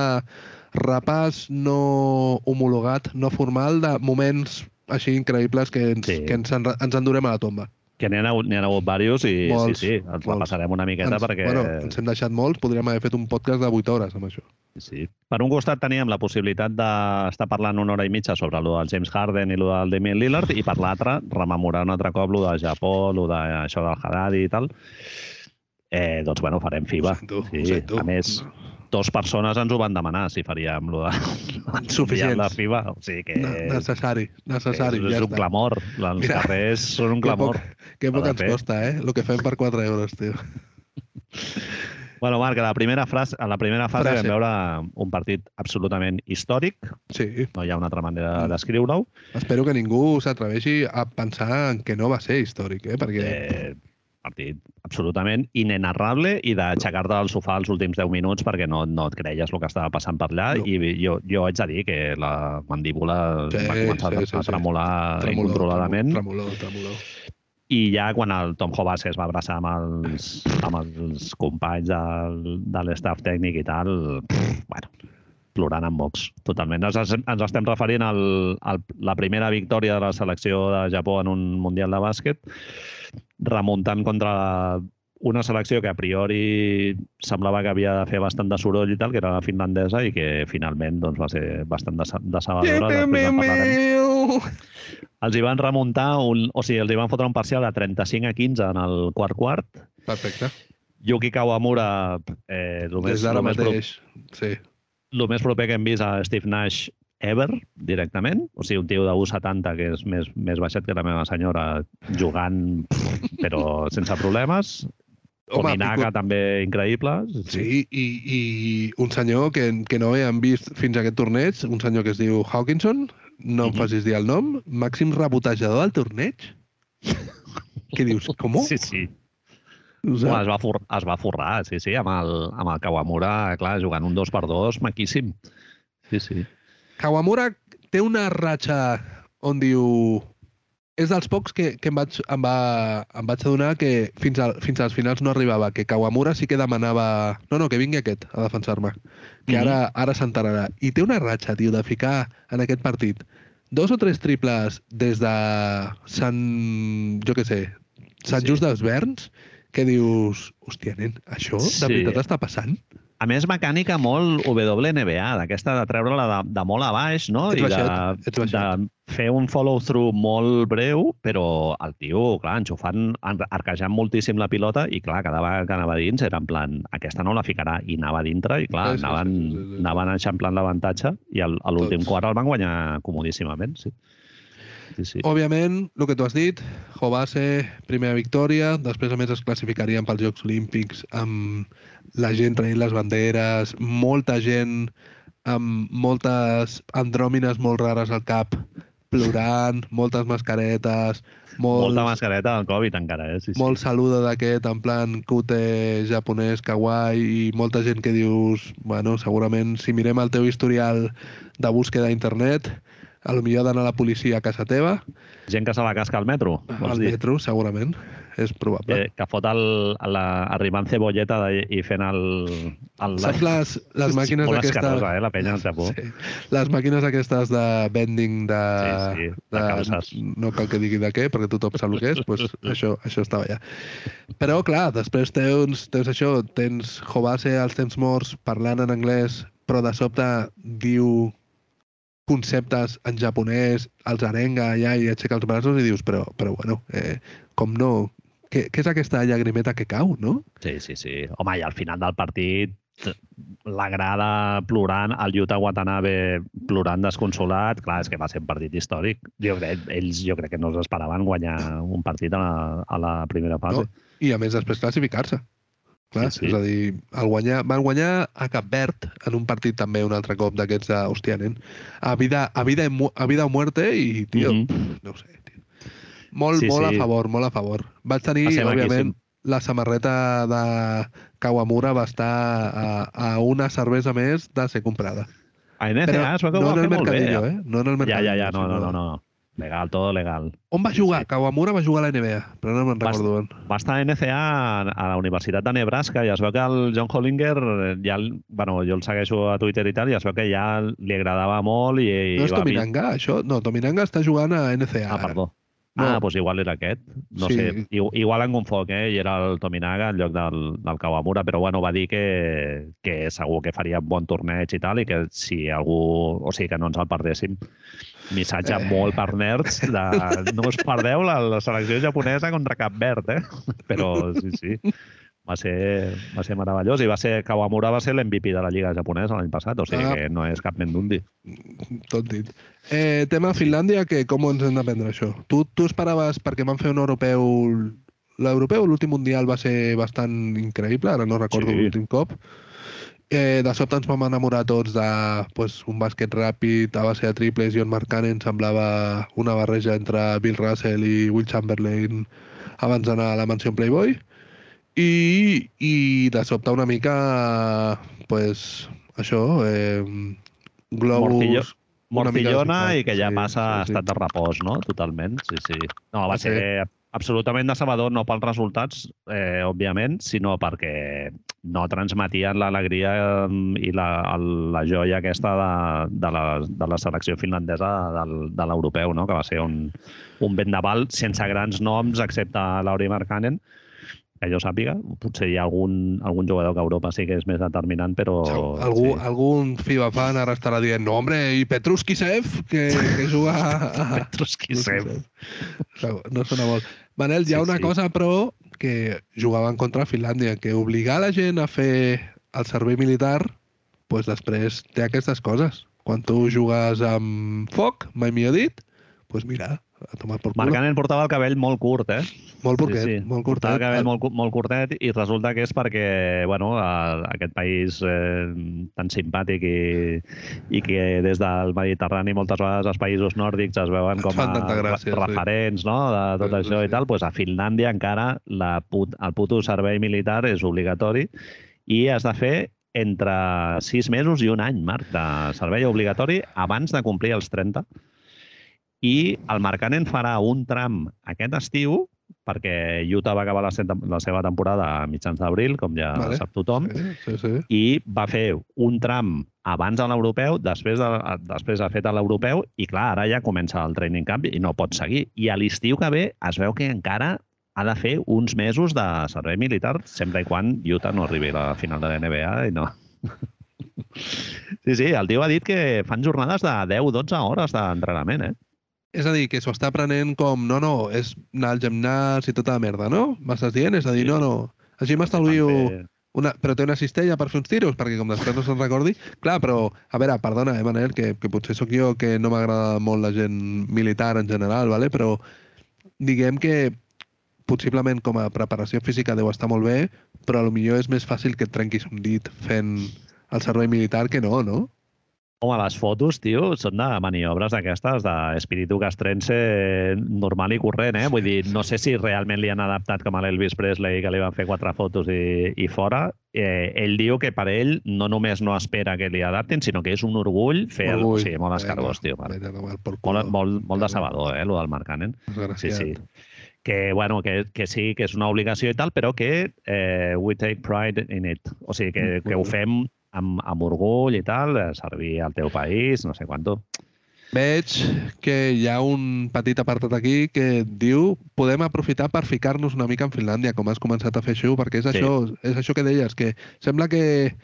repàs no homologat, no formal, de moments així increïbles que ens, Sí. que ens, en, ens endurem a la tomba. Que n'hi ha, hagut- ha hagut diversos i Molts, sí, sí, ens la molts. passarem una miqueta ens, perquè... Bueno, ens hem deixat molts, podríem haver fet un podcast de 8 hores amb això. Sí. Per un costat teníem la possibilitat d'estar parlant una hora i mitja sobre lo del James Harden i lo del Damian Lillard i per l'altre rememorar un altre cop lo de Japó, lo d'això del Haddadi i tal. Eh, doncs, bueno, farem FIBA. Sento, sí. sento. A més, dos persones ens ho van demanar si faríem lo de Suficients. de FIBA. O sigui que Ne- necessari, necessari. és, ja és un està. clamor. Els Mira, carrers són un Que clamor. poc, que poc S'ha de ens fer. costa, eh? El que fem per 4 euros, tio. Bueno, Marc, a la primera, frase, a la primera fase Frase. vam veure un partit absolutament històric, Sí. no hi ha una altra manera Mm. descriure-ho. Espero que ningú s'atreveixi a pensar en que no va ser històric, eh? Perquè Eh, partit absolutament inenarrable i d'aixecar-te del sofà els últims 10 minuts perquè no, no et creies el que estava passant per allà No. i jo, jo haig de dir que la mandíbula Sí, va començar sí, a, sí, a sí. tremolar tremolor, incontroladament Tremolor, tremolor. i ja quan el Tom Hobas es va abraçar amb els, amb els companys del, de l'estaf tècnic i tal, pff, bueno, plorant amb mocs, totalment. Ens, ens estem referint al, la primera victòria de la selecció de Japó en un Mundial de bàsquet, remuntant contra una selecció que a priori semblava que havia de fer bastant de soroll i tal, que era la finlandesa, i que finalment doncs, va ser bastant dece- decebedora. En parlarem. Els hi van remuntar, un, o sigui, els hi van fotre un parcial de 35 a 15 en el quart quart. Perfecte. Yuki Kawamura, eh, el, més, Des d'ara més pro, mateix, sí. el més proper que hem vist a Steve Nash ever, directament. O sigui, un tio de 1,70 que és més, més baixet que la meva senyora, jugant, pff, però sense problemes. Home, Kominaga pico- també increïble. Sí, i, i un senyor que, que no havíem vist fins a aquest torneig, un senyor que es diu Hawkinson, no em Mhm. facis dir el nom, màxim rebotejador del torneig. Què dius? Com? Sí, sí. Home, es, va for, es va forrar, sí, sí, amb el, amb el Kawamura, clar, jugant un 2 per 2 maquíssim. Sí, sí. Kawamura té una ratxa on diu és dels pocs que, que em, vaig, em, va, em vaig adonar que fins, al, fins als finals no arribava, que Kawamura sí que demanava... No, no, que vingui aquest a defensar-me, que Mhm. ara, ara s'enterarà. I té una ratxa, tio, de ficar en aquest partit dos o tres triples des de Sant... jo què sé, Sant Sí. Just dels Verns, que dius, hòstia, nen, això de Sí. veritat està passant? A més, mecànica molt WNBA, d'aquesta de treure-la de, de molt a baix, no? Ets I baixet, ets de, de fer un follow-through molt breu, però el tio, clar, enxufant, en- arquejant moltíssim la pilota i, clar, cada vegada que anava dins era en plan, aquesta no la ficarà, i anava dintre, i, clar, Sí, sí, anaven, sí, sí, sí. anaven eixamplant l'avantatge i al- a l'últim quart el van guanyar comodíssimament, sí. Sí, sí. Òbviament, el que tu has dit, Jovase, primera victòria, després a més es classificarien pels Jocs Olímpics amb la gent traient les banderes, molta gent amb moltes andròmines molt rares al cap, plorant, moltes mascaretes, molts, Molta mascareta del Covid encara, eh? Sí, sí. molt saluda d'aquest en plan cute japonès, kawaii, i molta gent que dius, bueno, segurament si mirem el teu historial de búsqueda a internet, a lo millor d'anar la policia a casa teva, Gent que se la casca al metro, vols al dir? metro, segurament, és probable. Eh, que fot el, la, arribant cebolleta de, i fent el... el Saps les, les màquines Molt aquestes... eh, la penya al Japó. Sí. Les màquines aquestes de vending de... Sí, sí, de calces. No cal que digui de què, perquè tothom sap el que és, doncs això, això estava allà. Però, clar, després tens, tens això, tens Jovase als temps morts parlant en anglès, però de sobte diu conceptes en japonès, els arenga allà i aixeca els braços i dius, però, però bueno, eh, com no... Què, què és aquesta llagrimeta que cau, no? Sí, sí, sí. Home, i al final del partit la grada plorant, el Yuta Watanabe plorant desconsolat, clar, és que va ser un partit històric. Jo crec, ells jo crec que no s'esperaven guanyar un partit a la, a la primera fase. No. I a més després classificar-se. Clar, Sí, sí. És a dir, el guanyar, van guanyar a Cap Verd en un partit també un altre cop d'aquests de, hòstia, nen, a vida, a vida, a vida o muerte i, tio, Mhm. pff, no sé, tio. Molt, Sí, molt sí. a favor, molt a favor. Vaig tenir, Va ser òbviament, maquíssim. la samarreta de Kawamura va estar a, a una cervesa més de ser comprada. A NCA es ho no va en el molt bé. Mercadillo, eh? No en el Ja, Mercadillo. ja, ja, no, no, sinó- no, no. Legal, todo legal. On va jugar? Sí. Kawamura va jugar a la NBA, però no me'n recordo on. Va estar a NCA a, la Universitat de Nebraska i es veu que el John Hollinger, eh, ja, bueno, jo el segueixo a Twitter i tal, i es veu que ja li agradava molt i, i No és Tominanga, això? No, Tominanga està jugant a NCA. Ah, perdó. No. Ah, doncs igual era aquest. No Sí. sé, igual en confoc, eh? I era el Tominaga en lloc del, del Kawamura, però bueno, va dir que, que segur que faria bon torneig i tal, i que si algú... O sigui, que no ens el perdéssim. Missatge Eh. molt per nerds de no us perdeu la, la selecció japonesa contra Cap Verd, eh? Però sí, sí. Va ser, va ser meravellós i va ser, Kawamura va ser l'MVP de la Lliga japonesa l'any passat, o sigui Ah. que no és cap mendundi. Tot dit. Eh, tema Finlàndia, que com ens hem de prendre això? Tu, tu esperaves, perquè van fer un europeu... L'europeu, l'últim mundial va ser bastant increïble, ara no recordo Sí. l'últim cop. Eh, de sobte ens vam enamorar tots de pues, un bàsquet ràpid a base de triples i on Marc Cannon semblava una barreja entre Bill Russell i Will Chamberlain abans d'anar a la mansió Playboy. I, I de sobte una mica, pues, això, eh, globus... Morcillo. mica Morcillona desfilats, i que ja sí, passa a sí, sí. estat de repòs, no? Totalment, sí, sí. No, va Va ser absolutament decebedor, no pels resultats, eh, òbviament, sinó perquè no transmetien l'alegria eh, i la, el- la joia aquesta de, de, la, de la selecció finlandesa del, de l'europeu, no? que va ser un, un vendaval sense grans noms, excepte Lauri Markkanen, que jo sàpiga. Potser hi ha algun, algun jugador que a Europa sí que és més determinant, però... Algú, sí. Algun FIBA fan ara estarà dient no, hombre, i Petruskisev, que, que juga a... Petruskisev. No sona molt. Manel, hi ha Sí, una sí. cosa, però, que jugaven contra Finlàndia, que obligar la gent a fer el servei militar, pues després té aquestes coses. Quan tu jugues amb foc, mai millor dit, pues mira, a tomar por culo. Marcanen portava el cabell molt curt, eh? Molt curtet, sí, sí. molt Portava curtet. el cabell molt, molt curtet i resulta que és perquè, bueno, a, aquest país eh, tan simpàtic i, i que des del Mediterrani moltes vegades els països nòrdics es veuen com a gràcia, sí. referents no? de tot Sí, sí, això sí. i tal, doncs a Finlàndia encara la put, el puto servei militar és obligatori i has de fer entre sis mesos i un any, Marc, de servei obligatori abans de complir els 30. I el Markkanen farà un tram aquest estiu perquè Utah va acabar la, la seva temporada a mitjans d'abril, com ja Vale. sap tothom, Sí, sí, sí. i va fer un tram abans a l'europeu, després, de, després ha fet l'europeu, i clar, ara ja comença el training camp i no pot seguir. I a l'estiu que ve es veu que encara ha de fer uns mesos de servei militar, sempre i quan Utah no arribi a la final de la NBA i no... Sí, sí, el tio ha dit que fan jornades de 10-12 hores d'entrenament, eh? És a dir, que s'ho està prenent com, no, no, és anar al gimnàs i tota la merda, no? M'estàs dient? És a dir, Sí. no, no, així m'estalvio... Una, però té una cistella per fer uns tiros, perquè com després no se'n recordi... Clar, però, a veure, perdona, eh, Manel, que, que potser sóc jo que no m'agrada molt la gent militar en general, vale? però diguem que possiblement com a preparació física deu estar molt bé, però a lo millor és més fàcil que et trenquis un dit fent el servei militar que no, no? Home, les fotos, tio, són de maniobres d'aquestes d'espíritu castrense normal i corrent, eh? Vull dir, no sé si realment li han adaptat com a l'Elvis Presley, que li van fer quatre fotos i, i fora. Eh, ell diu que per ell no només no espera que li adaptin, sinó que és un orgull fer... Orgull. Sí, molt escargós, tio. Culo. Molt, molt, molt decebedor, eh, lo del Marc Cannon. Sí, sí. Que, bueno, que, que sí, que és una obligació i tal, però que eh, we take pride in it. O sigui, que, que ho fem amb, amb orgull i tal, servir al teu país, no sé quanto. Veig que hi ha un petit apartat aquí que diu podem aprofitar per ficar-nos una mica en Finlàndia, com has començat a fer això, perquè és, Sí. això, és això que deies, que sembla que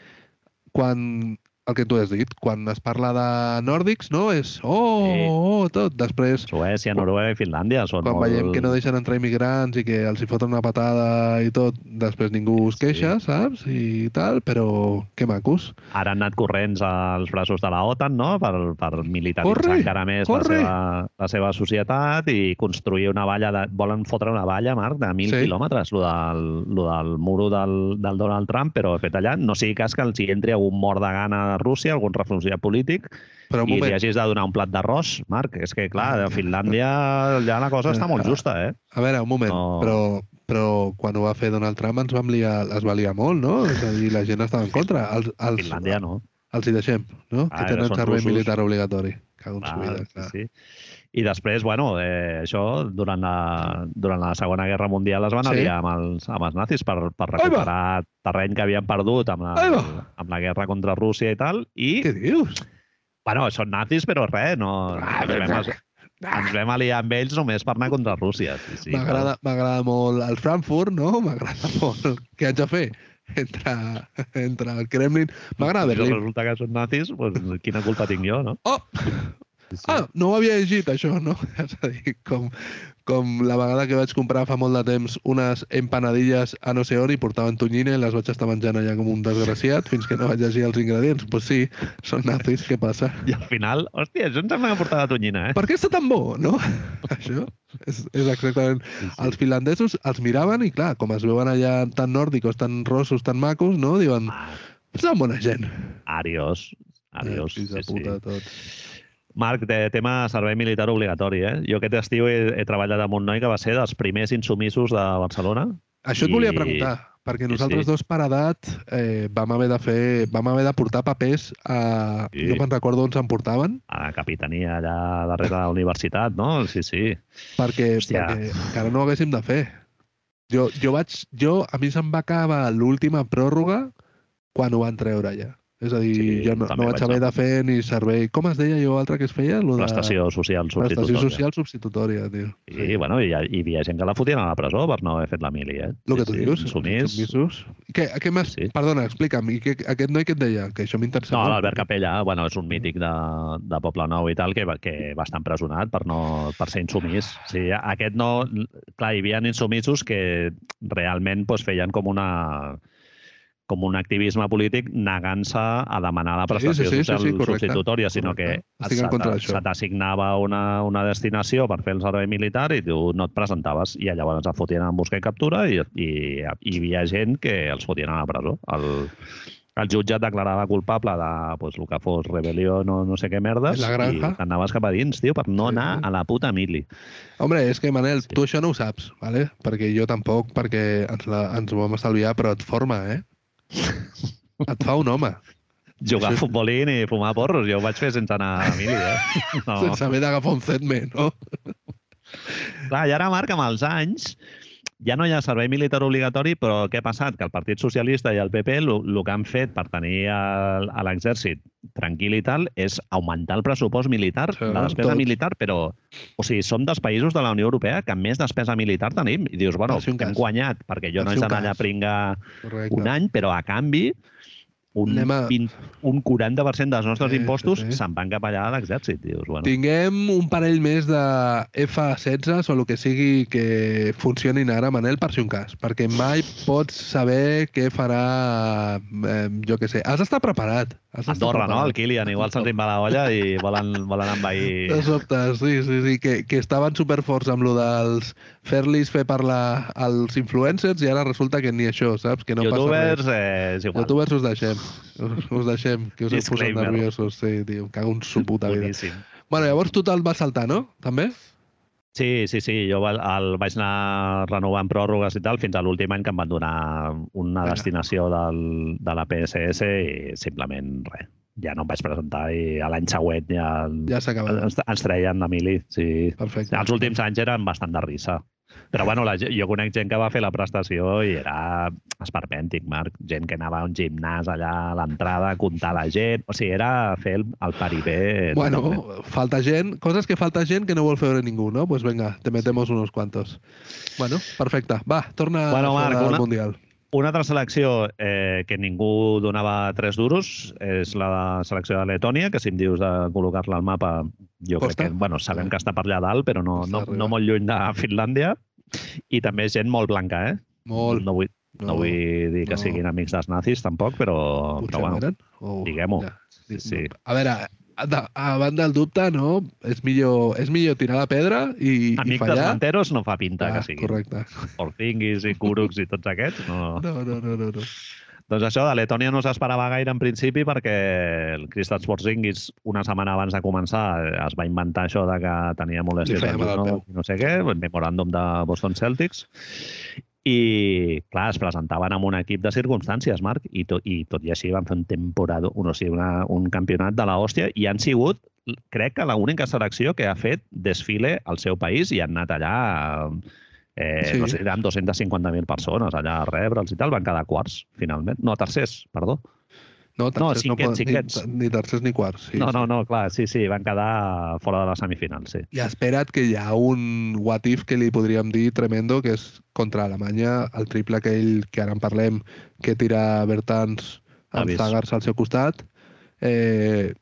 quan el que tu has dit, quan es parla de nòrdics, no? És oh, Sí. oh, tot. Després, Suècia, Noruega i Finlàndia són quan molt... veiem que no deixen entrar immigrants i que els hi foten una patada i tot, després ningú es queixa, saps? I tal, però que macos. Ara han anat corrents als braços de la OTAN, no?, per, per militaritzar Corre, encara més la corre. seva, la seva societat i construir una valla, de, volen fotre una valla, Marc, de mil Sí. quilòmetres, lo del, lo del muro del, del Donald Trump, però fet allà, no sigui cas que els hi entri algun mort de gana a Rússia, algun refugiat polític, Però un i li moment, hagis de donar un plat d'arròs, Marc. És que, clar, a Finlàndia ja la cosa està molt justa, eh? a veure, un moment, No. però, però quan ho va fer Donald Trump ens vam liar, es va liar molt, no? És a dir, la gent estava en contra. Els, els, Finlàndia no. els hi deixem, no? Ah, que tenen servei russos. militar obligatori. Cago en su Clar, vida, clar. sí. I després, bueno, eh, això, durant la, durant la Segona Guerra Mundial es van Sí. aliar amb els, amb els nazis per, per recuperar terreny que havien perdut amb la, amb la guerra contra Rússia i tal. I, Què dius? bueno, són nazis, però res, no... Ah, ens, vam, ens vam aliar amb ells només per anar contra Rússia. Sí, sí, M'agrada m'agrada molt el Frankfurt, no? M'agrada molt què haig de fer entre, entre el Kremlin. M'agrada Si Berlín. resulta que són nazis, doncs, quina culpa tinc jo, no? Oh! Sí, sí. Ah, no ho havia llegit, això, no? És a dir, com, com la vegada que vaig comprar fa molt de temps unes empanadilles a no sé on i portaven tonyina i les vaig estar menjant allà com un desgraciat fins que no vaig llegir els ingredients. Doncs pues sí, són nazis, què passa? I al final, hòstia, això em sembla que portava tonyina, eh? Per què està tan bo, no? Això és, és exactament... Sí, sí. Els finlandesos els miraven i, clar, com es veuen allà tan nòrdicos, tan rossos, tan macos, no? Diuen, Ah, són bona gent. Adiós. Adiós. Eh, fills de sí, sí. puta, tots. Marc, de tema servei militar obligatori, eh? Jo aquest estiu he, he treballat amb un noi que va ser dels primers insumissos de Barcelona. Això et I- volia preguntar, perquè sí, nosaltres sí. dos per edat eh, vam haver de fer, vam haver de portar papers a... Sí. No me'n recordo on se'n portaven, a la capitania allà darrere de la universitat, no? Sí, sí. perquè, Hòstia. perquè encara no ho haguéssim de fer. Jo, jo vaig... Jo, a mi se'm va acabar l'última pròrroga quan ho van treure ja. És a dir, Sí, jo no, no vaig vaig haver de fer ni servei... Com es deia jo altre que es feia? Lo de... Prestació social substitutòria. Prestació social substitutòria, tio. I, bueno, hi, ha, hi havia gent que la fotien a la presó per no haver fet la mili, eh? El que tu dius, Insumís. submisos. Què, què més? Sí. Perdona, explica'm, i què, aquest noi què et deia? Que això m'interessa No, l'Albert Capella, bueno, és un mític de, de Poble Nou i tal, que, que va estar empresonat per, no, per ser insumís. Sí, aquest no... Clar, hi havia insumisos que realment doncs, feien com una com un activisme polític negant-se a demanar la Sí, prestació sí, sí, sí, social sí, correcte, substitutòria, sinó que correcte. En se t'assignava una, una destinació per fer el servei militar i tu no et presentaves i llavors et fotien en busca i captura i, i, i hi havia gent que els fotien a la presó. El, el jutge et declarava culpable de pues, el que fos rebel·lió, no, no sé què merdes, i t'anaves cap a dins, tio, per no Sí, anar sí. a la puta mili. Home, és que, Manel, Sí. tu això no ho saps, vale? perquè jo tampoc, perquè ens, la, ens ho vam estalviar, però et forma, eh? Et fa un home. jugar Això- a futbolín i fumar porros. Jo ho vaig fer sense anar a mili, eh? No. Sense haver d'agafar un CETME, no? Clar, i ara, Marc, amb els anys, ja no hi ha servei militar obligatori, però què ha passat? Que el Partit Socialista i el PP el que han fet per tenir el- a l'exèrcit tranquil i tal és augmentar el pressupost militar, Sí, la despesa tots. militar, però... O sigui, som dels països de la Unió Europea que més despesa militar tenim. I dius, bueno, hem cas. guanyat, perquè jo Per no he d'anar allà a cas. pringar Correcte. un any, però a canvi un, a- 20, un 40% dels nostres Sí, sí, impostos sí. se'n van cap allà a l'exèrcit. Bueno, Tinguem un parell més de F-16 o el que sigui que funcionin ara, Manel, per si un cas. Perquè mai pots saber què farà, eh, jo què sé. Has d'estar preparat. Has Andorra, no? preparat. El Kilian, igual se'ls va la olla i volen, volen envair... De sobte, sí, sí, sí, que, que estaven superforts amb lo dels fer-los fer parlar als influencers i ara resulta que ni això, saps? Que no Youtubers, passa res. és igual. Youtubers us deixem. Us, us deixem, que us heu posat nerviosos. Sí, tio, em cago en su puta vida. Boníssim. Bueno, llavors tu te'l vas saltar, no? També? Sí, sí, sí. Jo el, el vaig anar renovant pròrrogues i tal fins a l'últim any que em van donar una destinació del, de la PSS i simplement res. Ja no em vaig presentar i a l'any següent ja, Ja ens, ens treien a mili. Sí. Perfecte. Els últims anys eren bastant de risa. Però bueno, la, jo conec gent que va fer la prestació i era esperpèntic, Marc. Gent que anava a un gimnàs allà a l'entrada a comptar la gent. O sigui, era fer el, el paripé. Bueno, totalment. falta gent, coses que falta gent que no vol fer ningú, ¿no? Pues venga, te metemos unos cuantos. Bueno, perfecte. Va, torna Bueno, Marc, el una- Mundial. Una altra selecció eh, que ningú donava tres duros és la selecció de Letònia, que si em dius de col·locar-la al mapa, jo Costa? crec que, bueno, sabem Sí. que està per allà dalt, però no, no, no molt lluny de Finlàndia. I també gent molt blanca, eh? Molt. No vull, no, vull dir que no. siguin amics dels nazis, tampoc, però, Potser però bueno, eren? O... diguem-ho. Ja. Sí, sí. A veure, a, a banda del dubte, no? És millor, és millor tirar la pedra i, i amic dels fallar. manteros no fa pinta Ah, que siguin. correcte. Porzingis i Kurucs i tots aquests, no... No, no, no, no. no. Doncs això, de Letònia no s'esperava gaire en principi perquè el Kristaps Porzingis una setmana abans de començar eh, es va inventar això de que tenia molèsties no, no sé què, el memoràndum de Boston Celtics. I, clar, es presentaven amb un equip de circumstàncies, Marc, i tot i, tot i així van fer un temporada, un, o sigui, una, un campionat de la hòstia i han sigut, crec que l'única selecció que ha fet desfile al seu país i han anat allà eh, Sí. no sé, amb 250.000 persones allà a rebre'ls i tal, van quedar quarts, finalment. No, tercers, perdó. No, tercers no, cinquets, poden, cinquets. Ni, ni tercers ni quarts. Sí, no, sí. no, no, clar, sí, sí, van quedar fora de la semifinal, sí. I espera't que hi ha un what if que li podríem dir tremendo, que és contra Alemanya, el triple aquell que ara en parlem, que tira Bertans amb. Zagars al seu costat. Eh,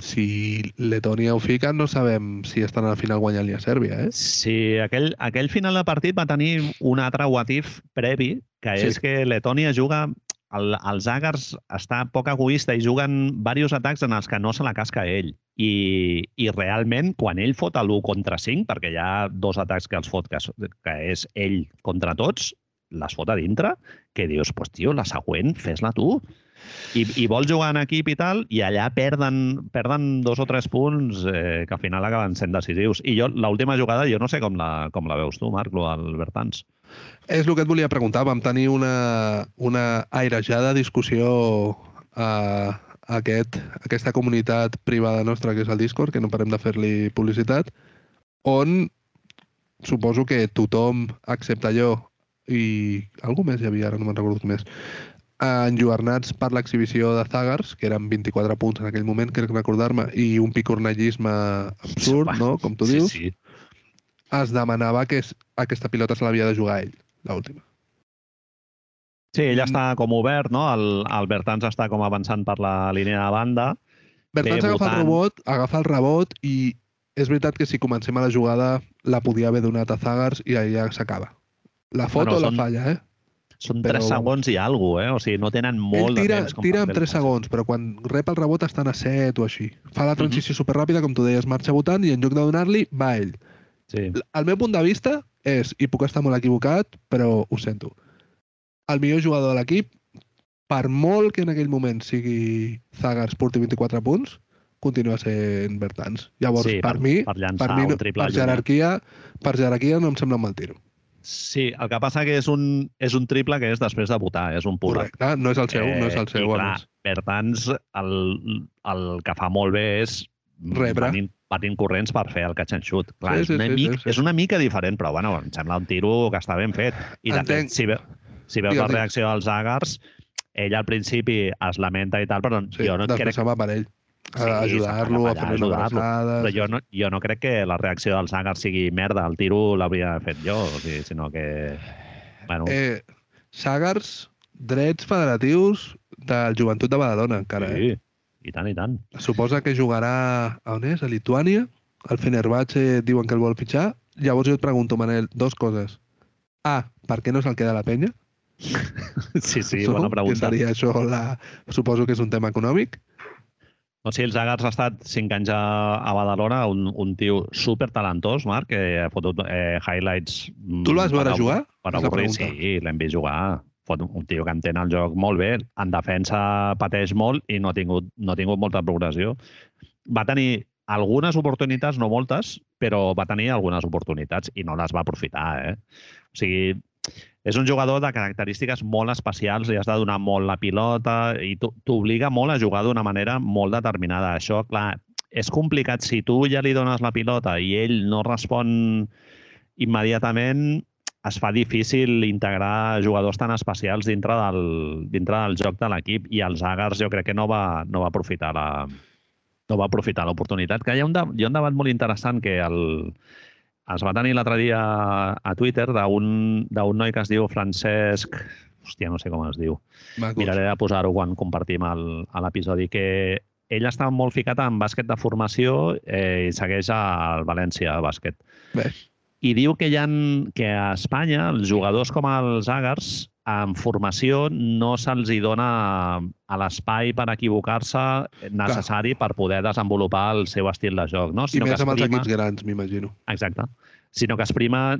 si Letònia ho fica, no sabem si estan al final guanyant-li a Sèrbia, eh? Sí, aquell, aquell final de partit va tenir un altre what if previ, que Sí. és que Letònia juga el, els Àgars està poc egoista i juguen diversos atacs en els que no se la casca ell. I, i realment, quan ell fot l'1 contra 5, perquè hi ha dos atacs que els fot, que, que és ell contra tots, les fot a dintre, que dius, pues, tio, la següent, fes-la tu. I, I vol jugar en equip i tal, i allà perden, perden dos o tres punts eh, que al final acaben sent decisius. I jo, l'última jugada, jo no sé com la, com la veus tu, Marc, lo Bertans. És el que et volia preguntar. Vam tenir una, una airejada discussió a, a aquest, a aquesta comunitat privada nostra, que és el Discord, que no parem de fer-li publicitat, on suposo que tothom, excepte jo, i algú més hi havia, ara no me'n recordo més, enlluernats per l'exhibició de Zagars, que eren 24 punts en aquell moment, crec recordar-me, i un picornellisme absurd, no?, com tu dius, Sí, sí. es demanava que es- aquesta pilota se l'havia de jugar ell, l'última. Sí, ell Mm. està com obert, no? El, el Bertans està com avançant per la línia de banda. Bertans agafa el rebot, agafa el rebot i és veritat que si comencem a la jugada la podia haver donat a Zagars i allà s'acaba. La foto Bueno, la són- falla, eh? Són Però, 3 segons i alguna eh? O sigui, no tenen Ell molt tira, de temps. com tira per en fer 3 el pas. segons, però quan rep el rebot estan a 7 o així. Fa la Mhm. transició superràpida, com tu deies, marxa votant i en lloc de donar-li, va ell. Sí. El meu punt de vista és, i puc estar molt equivocat, però ho sento, el millor jugador de l'equip, per molt que en aquell moment sigui Zagars porti 24 punts, continua sent Bertans. Llavors, sí, per, mi, per per, mi per jerarquia, per jerarquia no em sembla un mal tiro. Sí, el que passa que és un, és un triple que és després de votar, és un pur. Correcte, no és el seu, no és el seu. Eh, I clar, més. Bertans el, el que fa molt bé és Rebre. Patint, patint corrents per fer el catch and shoot. Clar, Sí, és, sí, una sí, mica, sí, sí. és una mica diferent, però bueno, em sembla un tiro que està ben fet. I de Entenc. fet, si, ve, si veus Digues, la reacció dels Agars, ell al principi es lamenta i tal, però Sí, jo no després crec se'n va per ell. Sí, A ajudar-lo, a ajudar-lo. abraçades. però jo no, jo no crec que la reacció dels Agars sigui merda, el tiro l'hauria fet jo, o sigui, sinó que... Bueno, Eh, Sagars, drets federatius del Joventut de Badalona, encara, eh? sí, i tant, i tant. Suposa que jugarà a on és? A Lituània? El Fenerbahce diuen que el vol fitxar. Llavors jo et pregunto, Manel, dos coses. A, per què no se'l queda la penya? Sí, sí, Segur bona Que pregunta. seria això, la... suposo que és un tema econòmic. No, sí, els Agars ha estat cinc anys a, a Badalona, un, un tio super talentós, Marc, que ha fotut eh, highlights... mm, Tu el vas veure jugar? Per avorrir, sí, l'hem vist jugar. Fot un tio que entén el joc molt bé, en defensa pateix molt i no ha tingut, no ha tingut molta progressió. Va tenir algunes oportunitats, no moltes, però va tenir algunes oportunitats i no les va aprofitar. Eh? O sigui, és un jugador de característiques molt especials, li has de donar molt la pilota i t'o- t'obliga molt a jugar d'una manera molt determinada. Això, clar, és complicat. Si tu ja li dones la pilota i ell no respon immediatament, es fa difícil integrar jugadors tan especials dintre del, dintre del joc de l'equip i els Agars jo crec que no va, no va aprofitar la, no va aprofitar l'oportunitat. Que hi ha, un de, hi ha un debat molt interessant que el, es va tenir l'altre dia a Twitter d'un noi que es diu Francesc... Hòstia, no sé com es diu. Maco. Miraré de posar-ho quan compartim l'episodi, que ell està molt ficat en bàsquet de formació eh, i segueix al València Bàsquet. Bé. I diu que hi ha, que a Espanya els jugadors com els Agars en formació no se'ls hi dona a l'espai per equivocar-se necessari per poder desenvolupar el seu estil de joc. No? I Sinó que més es amb els equips grans, m'imagino. Exacte. Sinó que es prima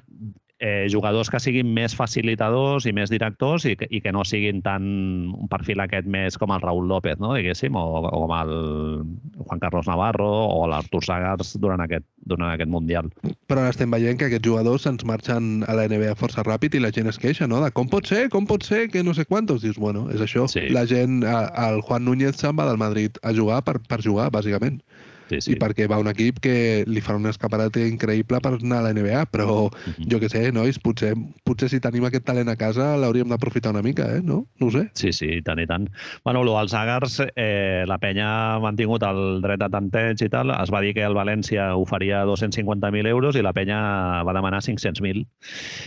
eh, jugadors que siguin més facilitadors i més directors i que, i que no siguin tan un perfil aquest més com el Raúl López, no? diguéssim, o, o com el Juan Carlos Navarro o l'Artur Sagars durant aquest, durant aquest Mundial. Però ara estem veient que aquests jugadors se'ns marxen a la NBA força ràpid i la gent es queixa, no? De com pot ser, com pot ser, que no sé quantos. Dius, bueno, és això. Sí. La gent, el Juan Núñez se'n va del Madrid a jugar per, per jugar, bàsicament. Sí, Sí. I perquè va un equip que li farà un escaparate increïble per anar a la NBA, però Mhm. jo que sé, nois, potser, potser si tenim aquest talent a casa l'hauríem d'aprofitar una mica, eh? No? No ho sé. Sí, sí, i tant i tant. Bueno, lo dels Agars, eh, la penya ha mantingut el dret a tanteig i tal. Es va dir que el València oferia 250.000 euros i la penya va demanar 500.000.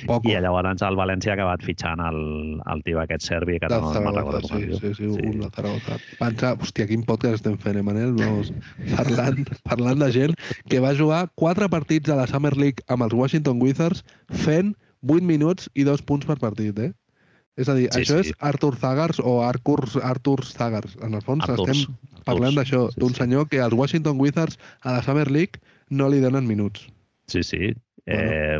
Poco. I llavors el València ha acabat fitxant el, el tio aquest serbi, que no, no me'n recordo sí, sí, sí, Sí. un del Zaragoza. Pensa, hòstia, quin podcast estem fent, eh, Manel? Vamos, parlant, parlant de gent que va jugar quatre partits a la Summer League amb els Washington Wizards fent 8 minuts i 2 punts per partit, eh? És a dir, Sí, això sí. és Arthur Zagars o Arthur, Arthur Zagars. En el fons Arturs, estem parlant d'això, sí, d'un sí. senyor que als Washington Wizards a la Summer League no li donen minuts. Sí, sí. Eh,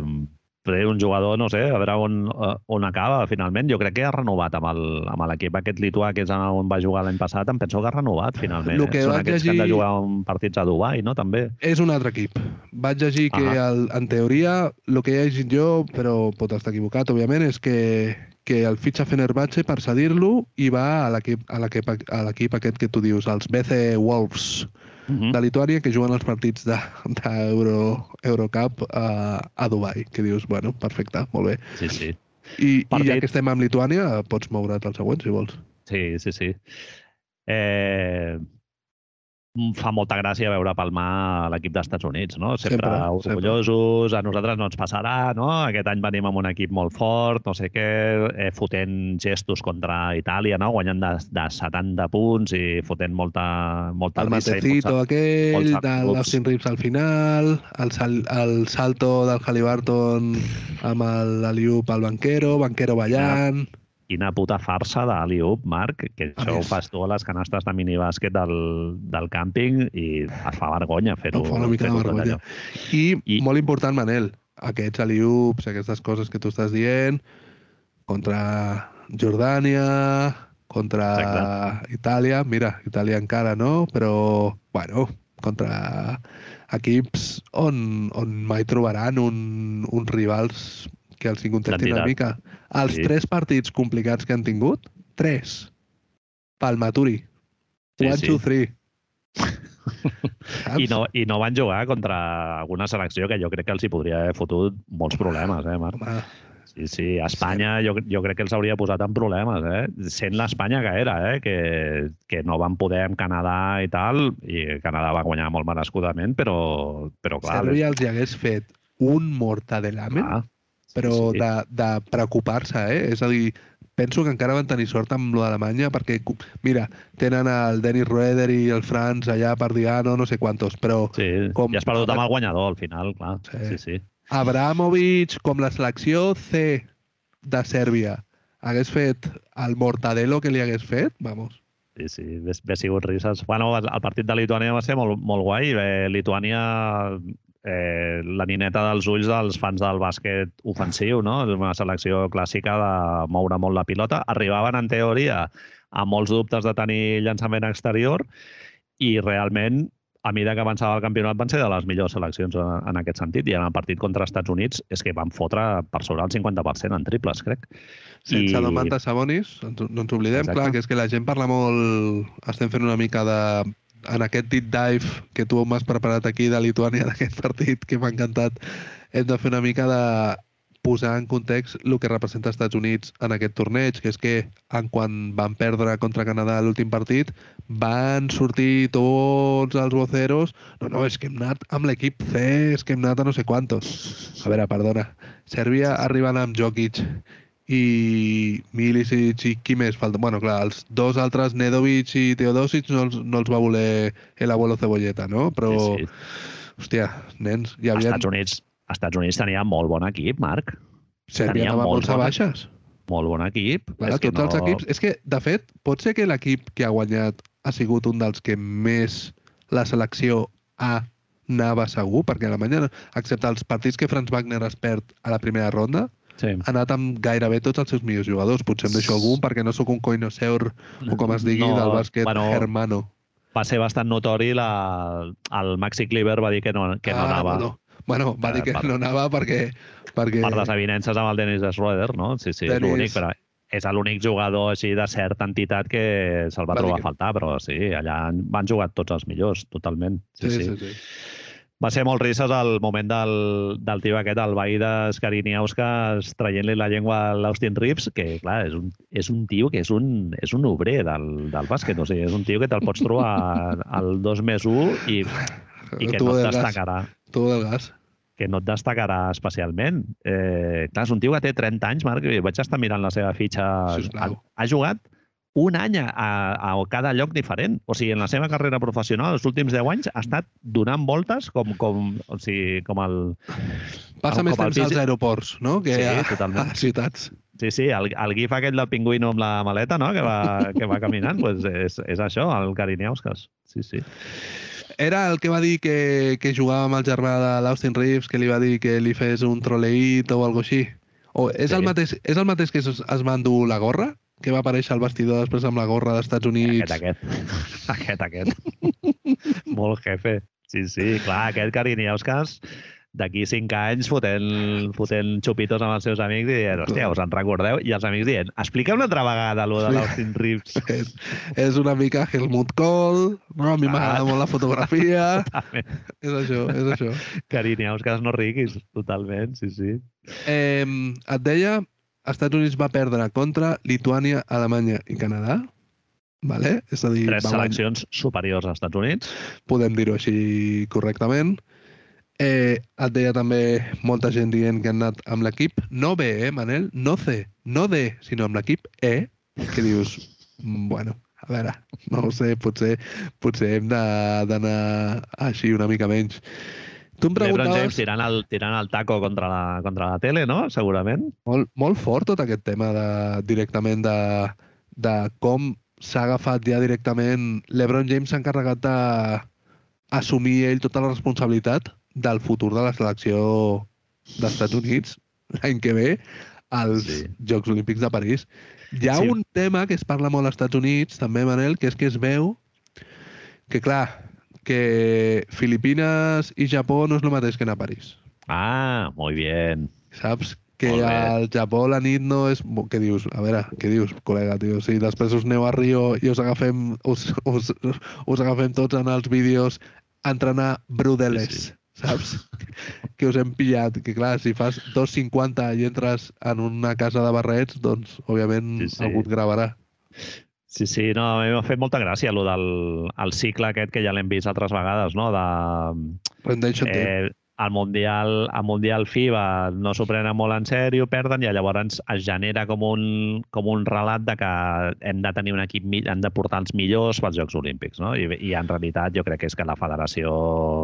però un jugador, no sé, a veure on, eh, on acaba finalment. Jo crec que ha renovat amb el- amb l'equip aquest lituà que és on va jugar l'any passat. Em penso que ha renovat finalment. Lo que Són vaig aquests que han de llegir- jugar en partits a Dubai, no? També. És un altre equip. Vaig llegir que, Ahà. el, en teoria, el que he llegit jo, però pot estar equivocat, òbviament, és que, que el fitxa Fenerbahce per cedir-lo i va a l'equip aquest que tu dius, els BC Wolves Uh -huh. de Lituània, que juguen els partits d'Euro de, Eurocup a, a Dubai, que dius, bueno, perfecte, molt bé. Sí, sí. I, i Partit- ja que estem amb Lituània, pots moure't al següent, si vols. Sí, sí, sí. Eh, fa molta gràcia veure palmar l'equip dels Estats Units, no? Sempre, Sempre, orgullosos, a nosaltres no ens passarà, no? Aquest any venim amb un equip molt fort, no sé què, eh, fotent gestos contra Itàlia, no? Guanyant de, de 70 punts i fotent molta, molta El risa i matecito molta- aquell, de l'Austin Reeves al final, el, sal, el salto del Halliburton amb l'Aliup al banquero, banquero ballant... Quina puta farsa d'Aliup, Marc, que A això ho fas tu a les canastes de minibàsquet del, del càmping i et fa vergonya fer-ho. Em fa una mica de vergonya. I, I- molt important, Manel, aquests aliups, aquestes coses que tu estàs dient, contra Jordània, contra Exacte. Itàlia, mira, Itàlia encara no, però, bueno, contra equips on, on mai trobaran un, uns rivals que els hi contestin una mica. Els Sí. tres partits complicats que han tingut, tres. Pel Maturi. Sí, One, sí. two, three. I no, I no van jugar contra alguna selecció que jo crec que els hi podria haver fotut molts problemes, eh, Marc? Home, Sí, sí, Espanya jo, jo crec que els hauria posat en problemes, eh? Sent l'Espanya que era, eh? Que, que no van poder amb Canadà i tal, i Canadà va guanyar molt merescudament, però, però clar... Sèrbia els hi hagués fet un mortadelamen, clar, però sí. de, de preocupar-se, eh? És a dir, penso que encara van tenir sort amb lo d'Alemanya perquè, mira, tenen el Dennis Roeder i el Franz allà per Diano, no sé quantos, però Sí, Com- i has perdut amb el guanyador al final, clar. Sí. Sí, sí. Abramovic, com la selecció C de Sèrbia, hagués fet el mortadelo que li hagués fet, vamos. Sí, sí, bé sigut risses. Bueno, el partit de Lituània va ser molt, molt guai. Eh, Lituània, eh, la nineta dels ulls dels fans del bàsquet ofensiu, no? És una selecció clàssica de moure molt la pilota. Arribaven, en teoria, amb molts dubtes de tenir llançament exterior i realment a mesura que avançava el campionat van ser de les millors seleccions en, aquest sentit i en el partit contra els Estats Units és que van fotre per sobre el 50% en triples, crec. Sense I-. Domantas Sabonis, no ens oblidem, Exacte. clar, que és que la gent parla molt... Estem fent una mica de... En aquest deep dive que tu m'has preparat aquí de Lituània d'aquest partit, que m'ha encantat, hem de fer una mica de posar en context el que representa els Estats Units en aquest torneig, que és que en quan van perdre contra Canadà l'últim partit, van sortir tots els voceros no, no, és que hem anat amb l'equip C, és que hem anat a no sé quantos. A veure, perdona, Sèrbia arribant amb Jokic i Milicic i qui més falta? Bueno, clar, els dos altres, Nedovic i Teodosic, no els, no els va voler el abuelo Cebolleta, no? Però, Sí, sí. hòstia, nens, hi havia... Estats Units, Estats Units tenia molt bon equip, Marc. Sèrbia tenia molt a baixes. Molt bon equip. Clar, és que tots els equips... És que, de fet, pot ser que l'equip que ha guanyat ha sigut un dels que més la selecció A anava segur, perquè Alemanya, excepte els partits que Franz Wagner es perd a la primera ronda, Sí. ha anat amb gairebé tots els seus millors jugadors. Potser em deixo algun perquè no sóc un coinoseur o com es digui No, del bàsquet bueno, germano. Va ser bastant notori la... el Maxi Cleaver va dir que no, que no ah, anava Bueno, bueno va Eh, dir que per- no anava perquè... perquè... per desavinences amb el Dennis Schroeder, no? Sí, sí, és Dennis- l'únic, però és l'únic jugador així de certa entitat que se'l va, Va trobar que- a faltar, però sí, allà van jugar tots els millors, totalment. Sí, sí. sí, sí. Va ser molt risses al moment del, del tio aquest, el veí de Skariniauskas, traient-li la llengua a l'Austin Reeves, que, clar, és un, és un tio que és un, és un obrer del, del bàsquet. O sigui, és un tio que te'l pots trobar al 2 més 1 i, i que Tubo no et destacarà Tubo del gas. que no et destacarà especialment. Eh, clar, és un tio que té 30 anys, Marc, i vaig estar mirant la seva fitxa. Ha, Sisplau. ha jugat un any a, a, cada lloc diferent. O sigui, en la seva carrera professional, els últims 10 anys, ha estat donant voltes com, com, o sigui, com el... Passa Com més el temps als aeroports, no? Que Sí, a, totalment. a les ciutats. Sí, sí, el, el gif aquest del pingüino amb la maleta, no?, que va, que va caminant, pues és, és això, el Kariniauskas. Sí, sí. Era el que va dir que, que jugava amb el germà de l'Austin Reeves, que li va dir que li fes un troleït o alguna així. O és, Sí. el mateix, és el mateix que es, es va endur la gorra? Que va aparèixer al vestidor després amb la gorra dels Estats Units? Aquest, aquest. aquest, aquest. Molt jefe. Sí, sí, clar, aquest Kariniauskas d'aquí cinc anys fotent, fotent xupitos amb els seus amics i dient, hòstia, us en recordeu? I els amics dient, explica una altra vegada allò de l'Austin Reeves. És, és una mica Helmut Kohl, no? a mi m'agrada molt la fotografia, és això, és això. Kariniauskas no riguis, totalment, sí, sí. Eh, et deia, Estats Units va perdre contra Lituània, Alemanya i Canadà, vale? és a dir, Tres va guanyar- seleccions superiors als Estats Units. podem dir-ho així correctament. Eh, et deia també molta gent dient que han anat amb l'equip no B, eh, Manel? No C, no D, sinó amb l'equip E, que dius, mm, bueno, a veure, no ho sé, potser, potser hem d'anar així una mica menys. Tu em LeBron James preguntaves... tirant el, tirant el taco contra la, contra la tele, no? Segurament. Molt, molt fort tot aquest tema de, directament de, de com s'ha agafat ja directament... LeBron James s'ha encarregat d'assumir ell tota la responsabilitat del futur de la selecció dels Estats Units l'any que ve als Sí. Jocs Olímpics de París. Hi ha sí. un tema que es parla molt als Estats Units, també, Manel, que és que es veu que, clar, que Filipines i Japó no és el mateix que anar a París. Ah, muy bien. Saps? que Molt bé. al Japó la nit no és... Què dius? A veure, què dius, col·lega, tio? Si després us aneu a Rio i us agafem, us, us, us agafem tots en els vídeos entrenar brudeles, Sí, sí. saps? que us hem pillat. Que clar, si fas 2,50 i entres en una casa de barrets, doncs, òbviament, Sí, sí. algú et gravarà. Sí, sí, no, a mi m'ha fet molta gràcia el del el cicle aquest que ja l'hem vist altres vegades, no? De, Rendition eh, eh, el Mundial, el Mundial FIBA no s'ho prenen molt en sèrio, perden i llavors es genera com un, com un relat de que hem de tenir un equip, hem de portar els millors pels Jocs Olímpics, no? I, I en realitat jo crec que és que la Federació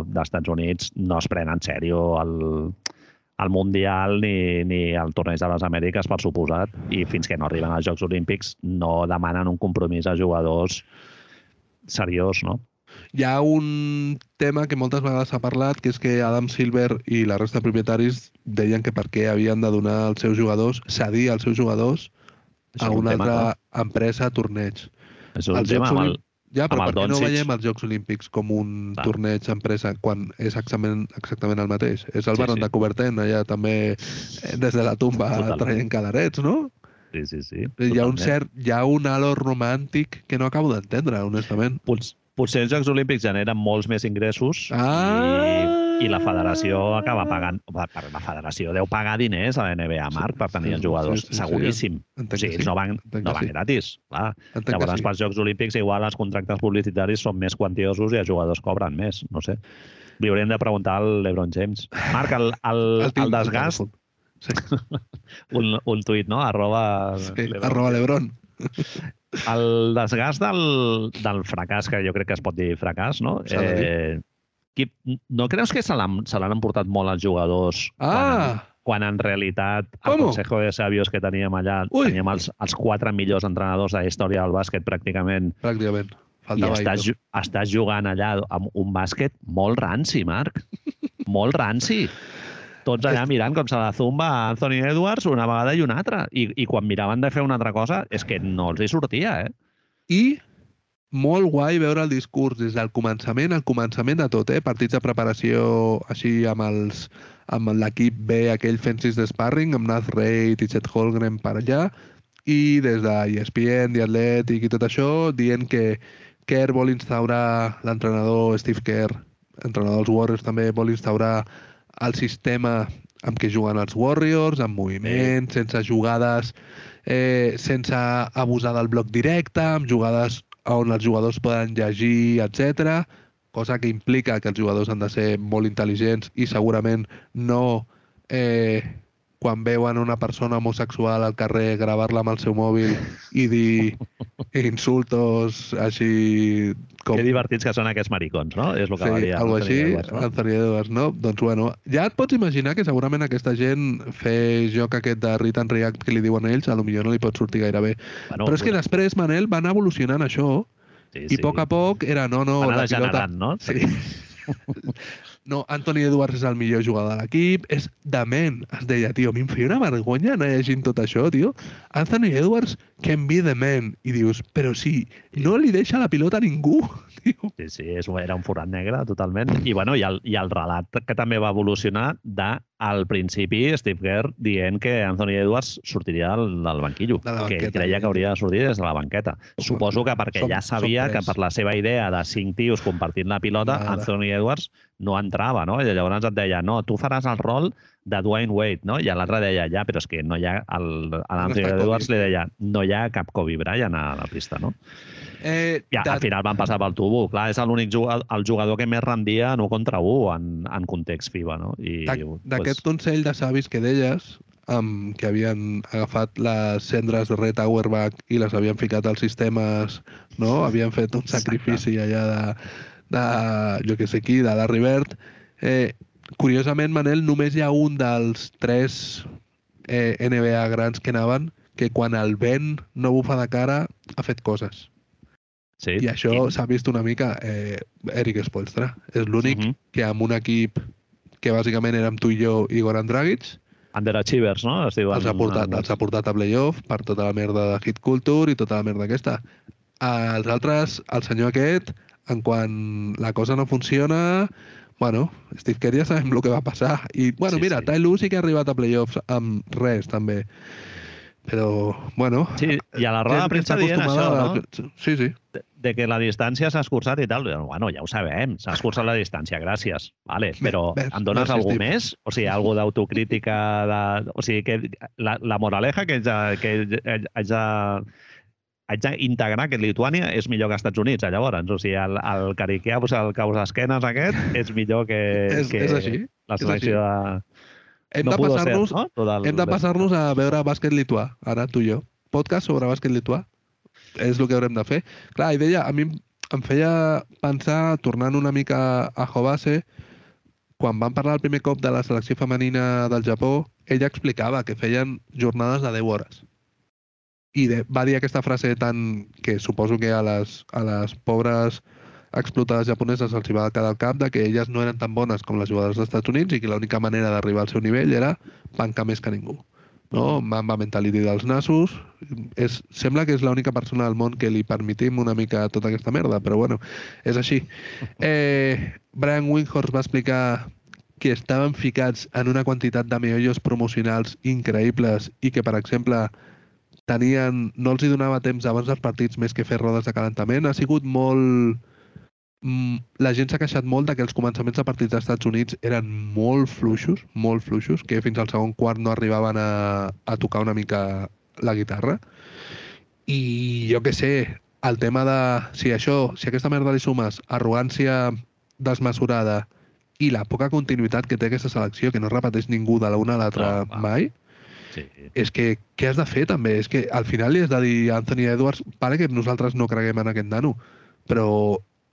dels Estats Units no es pren en sèrio el, el Mundial ni, ni el Torneig de les Amèriques, per suposat, i fins que no arriben als Jocs Olímpics no demanen un compromís a jugadors seriós, no? Hi ha un tema que moltes vegades s'ha parlat, que és que Adam Silver i la resta de propietaris deien que per què havien de donar als seus jugadors, cedir als seus jugadors Això a una tema, altra clar. empresa a torneig. És un Els tema Jocs amb el, Ja, però per què no veiem els Jocs Olímpics com un Clar. torneig empresa quan és exactament, exactament el mateix? És el Sí, Baron sí. de Coubertin, allà també eh, des de la tumba Totalment. traient calarets, no? Sí, sí, sí. Hi ha un totalment. cert, hi ha un halo romàntic que no acabo d'entendre, honestament. Pots, potser els Jocs Olímpics generen molts més ingressos Ah! i, i la federació acaba pagant... La federació deu pagar diners a la NBA, Marc, per tenir sí, els jugadors. sí, sí, sí. Seguríssim. Entenc o sigui, sí. no van, no van sí. gratis. Clar. Llavors, sí. pels Jocs Olímpics, igual els contractes publicitaris són més quantiosos i els jugadors cobren més. No sé. Li hauríem de preguntar al LeBron James. Marc, el, el, El el al desgast. Sí, un, un tuit, no? Arroba, sí, LeBron arroba. Lebron. El desgast del, del fracàs, que jo crec que es pot dir fracàs, no? Eh, qui, no creus que se l'han emportat molt els jugadors quan, Ah! quan en realitat el ¿Cómo? Consejo de Sabios que teníem allà, Ui. teníem els, els quatre millors entrenadors de la història del bàsquet pràcticament, Pràcticament. i Faltava estàs, Aitor. ju- estàs jugant allà amb un bàsquet molt ranci, Marc. molt ranci. Tots allà mirant com se la zumba a Anthony Edwards una vegada i una altra. I, I quan miraven de fer una altra cosa, és que no els hi sortia, eh? I molt guai veure el discurs des del començament al començament de tot, eh? Partits de preparació així amb els amb l'equip B, aquell fent sis de sparring, amb Nath Reid i Chet Holmgren per allà, i des de ESPN, The Athletic i tot això, dient que Kerr vol instaurar, l'entrenador Steve Kerr, entrenador dels Warriors també, vol instaurar el sistema amb què juguen els Warriors, amb moviment, sense jugades, eh, sense abusar del bloc directe, amb jugades on els jugadors poden llegir, etc. cosa que implica que els jugadors han de ser molt intel·ligents i segurament no eh, quan veuen una persona homosexual al carrer gravar-la amb el seu mòbil i dir insultos així com... Que divertits que són aquests maricons, no? És el que va Sí, dir algo així, Edwards, no? Anthony Edwards, no? Doncs bueno, ja et pots imaginar que segurament aquesta gent fer joc aquest de read and react que li diuen ells, a lo millor no li pot sortir gaire bé. Bueno, Però és que després, Manel, van evolucionant això sí, i a poc a poc era no, no, Van anar la pilota... no? Sí. No, Anthony Edwards és el millor jugador de l'equip, és dement. Es deia, tio, a mi em feia una vergonya anar llegint tot això, tio. Anthony Edwards can be the man. I dius, però sí, no li deixa la pilota a ningú, tio. Sí, sí, és, era un forat negre, totalment. I, bueno, i, el, i el relat que també va evolucionar de, al principi, Steve Kerr dient que Anthony Edwards sortiria del, del banquillo, De la que banqueta, creia que hauria de sortir des de la banqueta. Suposo que perquè Som- ja sabia que per la seva idea de cinc tios compartint la pilota. Anthony Edwards no entrava, no? I llavors et deia, no, tu faràs el rol de Dwayne Wade, no? I l'altre deia, ja, però és que no hi ha... El, a l'Anthony Kobe. Edwards li deia, no hi ha cap Kobe Bryant a la pista, no? Eh, Ja, de- al final van passar pel tubo. Clar, és l'únic jugador, el jugador que més rendia en un contra un en, en context FIBA, no? I, D'aquest consell de savis que deies, amb, que havien agafat les cendres de Red Auerbach i les havien ficat als sistemes, no? Havien fet un Exacte. sacrifici allà de, de jo que sé qui, de Larry Bird. Eh, curiosament, Manel, només hi ha un dels tres eh, NBA grans que anaven que quan el vent no bufa de cara ha fet coses. sí, I això s'ha vist una mica eh, Eric Spoelstra. És l'únic Mhm. que amb un equip que bàsicament érem tu i jo i Goran Dragic, Underachievers, no? Es diuen, els ha, portat, els ha portat a playoff per tota la merda de hit culture i tota la merda aquesta. Els altres, el senyor aquest, en quan la cosa no funciona, bueno, Steve Kerr ja sabem el que va passar. I, bueno, Sí, mira, sí. Ty Lue sí que ha arribat a playoffs amb res, també. Però, bueno... Sí, i a la roda de premsa dient això, no? a- Sí, sí. De, de que la distància s'ha escurçat i tal. Bueno, ja ho sabem, s'ha escurçat la distància, gràcies. Vale, però Ves, em dones algú més? O sigui, algú d'autocrítica? De... O sigui, que la, la moraleja que de, que haig de, haig d'integrar que Lituània és millor que Estats Units, eh, llavors. O sigui, el, el cariqueus, el causasquenes aquest, és millor que, És- que és així, la selecció de... Hem no de passar-nos no? El- hem de passar-nos a veure bàsquet lituà, ara tu i jo. Podcast sobre bàsquet lituà. És el que haurem de fer. Clar, i deia, a mi em- em feia pensar, tornant una mica a Jovase, quan van parlar el primer cop de la selecció femenina del Japó, ella explicava que feien jornades de 10 hores. I de, va dir aquesta frase tan que suposo que a les, a les pobres explotades japoneses els hi va quedar al cap de que elles no eren tan bones com les jugadores dels Estats Units i que l'única manera d'arribar al seu nivell era bancar més que ningú. No? Mamba mentality dels nassos. És, sembla que és l'única persona del món que li permitim una mica tota aquesta merda, però bueno, és així. Eh, Brian Windhorst va explicar que estaven ficats en una quantitat de meollos promocionals increïbles i que, per exemple, tenien, no els hi donava temps abans dels partits més que fer rodes de calentament. Ha sigut molt... Mm, la gent s'ha queixat molt de que els començaments de partits dels Estats Units eren molt fluixos, molt fluixos, que fins al segon quart no arribaven a, a tocar una mica la guitarra. I jo que sé, el tema de si això, si aquesta merda li sumes arrogància desmesurada i la poca continuïtat que té aquesta selecció, que no repeteix ningú de l'una a l'altra va. mai, Sí. és que què has de fer també? És que al final li has de dir a Anthony Edwards, pare que nosaltres no creguem en aquest nano, però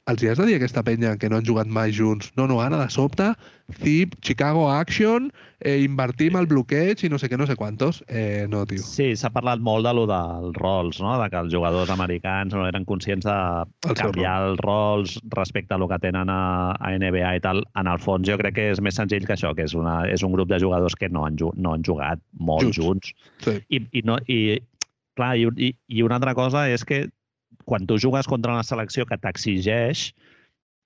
els hi has de dir a aquesta penya que no han jugat mai junts. No, no, ara de sobte, Zip, Chicago Action, eh, invertim el bloqueig i no sé què, no sé quantos. Eh, no, tio. Sí, s'ha parlat molt de lo dels rols, no? de que els jugadors americans no eren conscients de El canviar els rols respecte a lo que tenen a, a NBA i tal. En el fons jo crec que és més senzill que això, que és, una, és un grup de jugadors que no han, no han jugat molt Junts. junts. Sí. I, i, no, i, clar, i, i, i una altra cosa és que quan tu jugues contra una selecció que t'exigeix,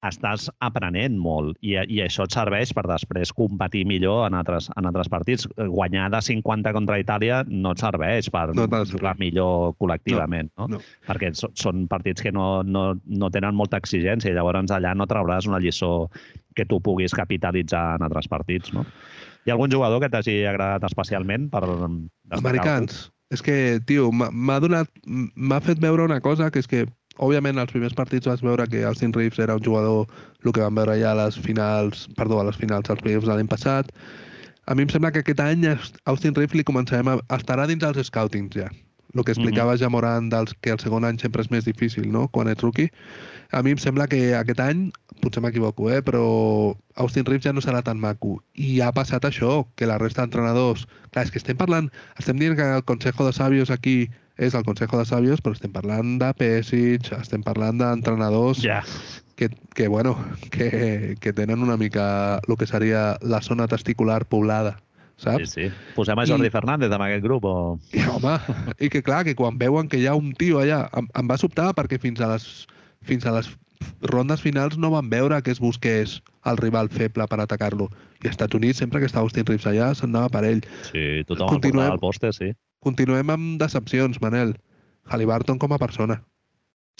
estàs aprenent molt i, i això et serveix per després competir millor en altres, en altres partits. Guanyar de 50 contra Itàlia no et serveix per No jugar millor col·lectivament, no? no. perquè so- són partits que no, no, no tenen molta exigència i llavors allà no trauràs una lliçó que tu puguis capitalitzar en altres partits. No? Hi ha algun jugador que t'hagi agradat especialment per? Americans. És que, tio, m'ha donat... M'ha fet veure una cosa, que és que, òbviament, als primers partits vas veure que Austin Reeves era un jugador, el que vam veure ja a les finals, perdó, a les finals, als playoffs de l'any passat. A mi em sembla que aquest any a Austin Reeves li començarem a... estarà dins dels scoutings ja. El que explicava ja Moran dels que el segon any sempre és més difícil, no?, quan ets rookie. A mi em sembla que aquest any, potser m'equivoco, eh, però Austin Reeves ja no serà tan maco. I ha passat això, que la resta d'entrenadors... Clar, és que estem parlant... Estem dient que el Consejo de Sabios aquí és el Consejo de Sabios, però estem parlant de Pesic, estem parlant d'entrenadors Ja. que, que, bueno, que, que tenen una mica el que seria la zona testicular poblada, Sí, saps? sí. Posem a Jordi I- Fernández en aquest grup o... I, home, i que clar, que quan veuen que hi ha un tio allà, em, em va sobtar perquè fins a les, fins a les rondes finals no van veure que es busqués el rival feble per atacar-lo. I als Estats Units, sempre que estava Austin Reeves allà, s'anava per ell. Sí, tothom Continuem. el al pòster, sí. Continuem amb decepcions, Manel. Halliburton com a persona.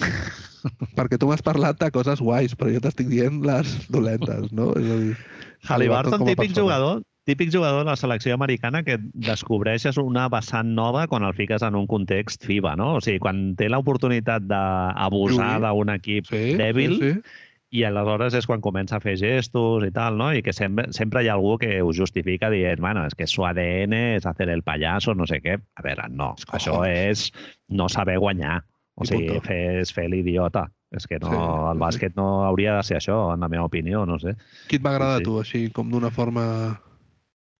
perquè tu m'has parlat de coses guais, però jo t'estic dient les dolentes, no? És a dir, Halliburton, típic persona. jugador, típic jugador de la selecció americana que descobreixes una vessant nova quan el fiques en un context FIBA, no? O sigui, quan té l'oportunitat d'abusar d'un equip Sí, dèbil sí, sí. I aleshores és quan comença a fer gestos i tal, no? I que sempre, sempre hi ha algú que ho justifica dient, bueno, és que su ADN és hacer el payaso, no sé què. A veure, no, Els això és no saber guanyar. O I sigui, punto. fer, és fer l'idiota. És que no, Sí, el sí. bàsquet no hauria de ser això, en la meva opinió, no sé. Qui et va agradar Sí, a tu, així, com d'una forma...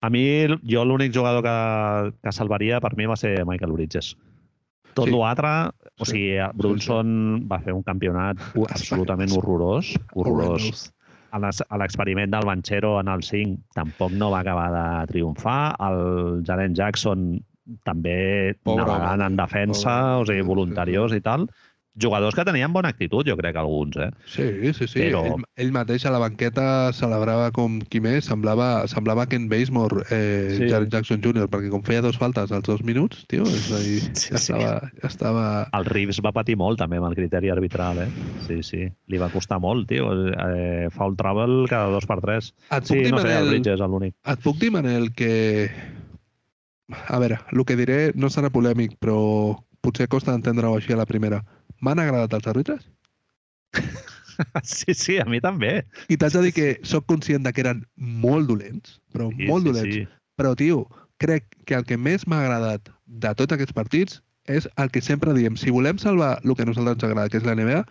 A mi, jo l'únic jugador que, que salvaria per mi va ser Michael Bridges. Tot Sí. l'altre, o Sí, sigui, sí, Brunson va fer un campionat absolutament horrorós, horrorós. A l'experiment del Banchero en el 5 tampoc no va acabar de triomfar. El Jaren Jackson també Pobre navegant home, en defensa, pobre, o sigui, sí, sí, voluntariós i tal. Jugadors que tenien bona actitud, jo crec, alguns, eh? Sí, sí, sí. Però- Ell, ell mateix a la banqueta celebrava com qui més, semblava, semblava Ken Basemore, eh, Sí. Jaren Jackson Jr., perquè com feia dos faltes als dos minuts, tio, és a dir, Sí, ja, sí. estava, ja estava... El Reeves va patir molt, també, amb el criteri arbitral, eh? Sí, sí. Li va costar molt, tio. Eh, foul trouble cada dos per tres. Et Sí, no sé, el Bridges, l'únic. Et puc dir, Manel, que... A veure, el que diré no serà polèmic, però potser costa d'entendre-ho així a la primera. M'han agradat els àrbitres? Sí, sí, a mi també. I t'haig de dir que sóc conscient de que eren molt dolents, però Sí, molt sí, dolents. Sí. Però, tio, crec que el que més m'ha agradat de tots aquests partits és el que sempre diem. Si volem salvar el que a nosaltres ens agrada, que és la NBA,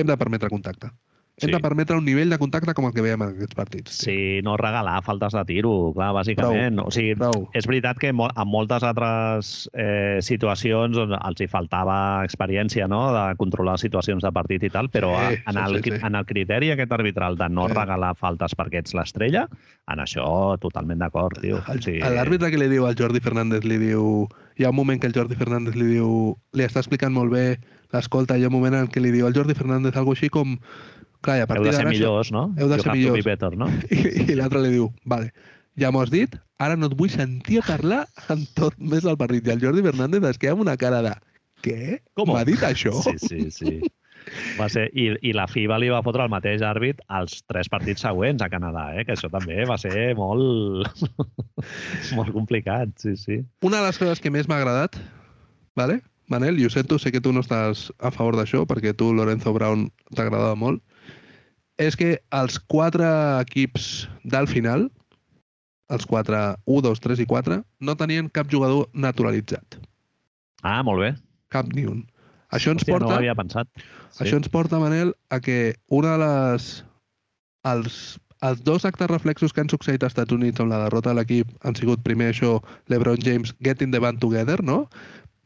hem de permetre contacte. Hem Sí. de permetre un nivell de contacte com el que veiem en aquests partits. tio. Sí, no regalar faltes de tiro, clar, bàsicament. O sigui, Prou. és veritat que en moltes altres eh, situacions on els hi faltava experiència no? de controlar situacions de partit i tal, però Sí, en, sí, el, sí, sí. en el criteri aquest arbitral de no Sí. regalar faltes perquè ets l'estrella, en això totalment d'acord, tio. Sigui, L'àrbitre que li diu al Jordi Fernández li diu... Hi ha un moment que el Jordi Fernández li diu... Li està explicant molt bé l'escolta, hi ha un moment en què li diu al Jordi Fernández alguna així com... Clar, i a heu partir de ser millors, no? heu de You ser millors. Be better, no? I, i l'altre li diu, vale, ja m'ho has dit, ara no et vull sentir a parlar en tot més del partit. I el Jordi Fernández es queda amb una cara de... Què? Com? M'ha dit això? Sí, sí, sí. Va ser, i, I la FIBA li va fotre el mateix àrbit als tres partits següents a Canadà, eh? que això també va ser molt, molt complicat, sí, sí. Una de les coses que més m'ha agradat, vale? Manel, i ho sento, sé que tu no estàs a favor d'això, perquè tu, Lorenzo Brown, t'agradava molt, és que els quatre equips del final, els quatre 1, 2, 3 i 4, no tenien cap jugador naturalitzat. Ah, molt bé. Cap ni un. Això ens Hòstia, no porta... ho havia pensat. Sí. Això ens porta, Manel, a que una de les... Els, els dos actes reflexos que han succeït als Estats Units amb la derrota de l'equip han sigut primer això, LeBron James getting the band together, no?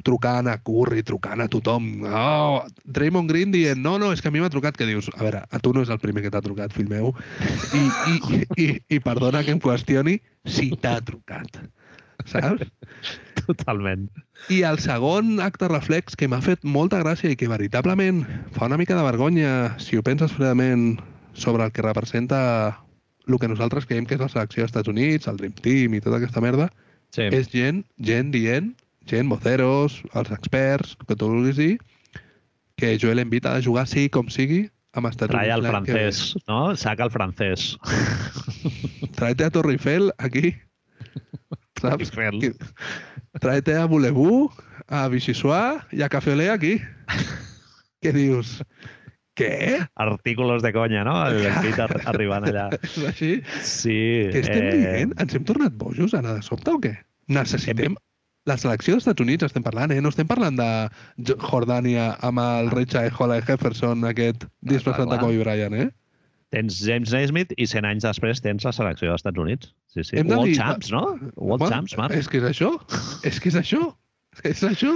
Trucant a Curry, trucant a tothom. Oh, Draymond Green dient, no, no, és que a mi m'ha trucat, que dius, a veure, a tu no és el primer que t'ha trucat, fill meu, i, i, i, i perdona que em qüestioni si t'ha trucat, saps? Totalment. I el segon acte reflex que m'ha fet molta gràcia i que veritablement fa una mica de vergonya si ho penses fredament sobre el que representa el que nosaltres creiem que és la selecció dels Estats Units, el Dream Team i tota aquesta merda, Sí. és gent, gent dient, gent, voceros, els experts, el que tu vulguis dir, que Joel Embiid ha de jugar sigui com sigui amb Estats Traia el Units. francès, no? Saca el francès. Tráete a Torre Eiffel aquí. Eiffel. Que- Tráete a Boulevou, a Vichysois i a Café Olé aquí. Què dius? Què? Artículos de conya, no? El Embiid ar arribant allà. És així? Sí. Què estem eh, dient? Ens hem tornat bojos ara de sobte o què? Necessitem... La selecció dels Estats Units estem parlant, eh? No estem parlant de Jo- Jordània amb el Richard Holly Jefferson, aquest disfressat de. Kobe Bryant, eh? Tens James Naismith i 100 anys després tens la selecció dels Estats Units. Sí, sí. Hem World dir- Champs, no? World Home, Champs, Marc. És que és això. És que és això. És això.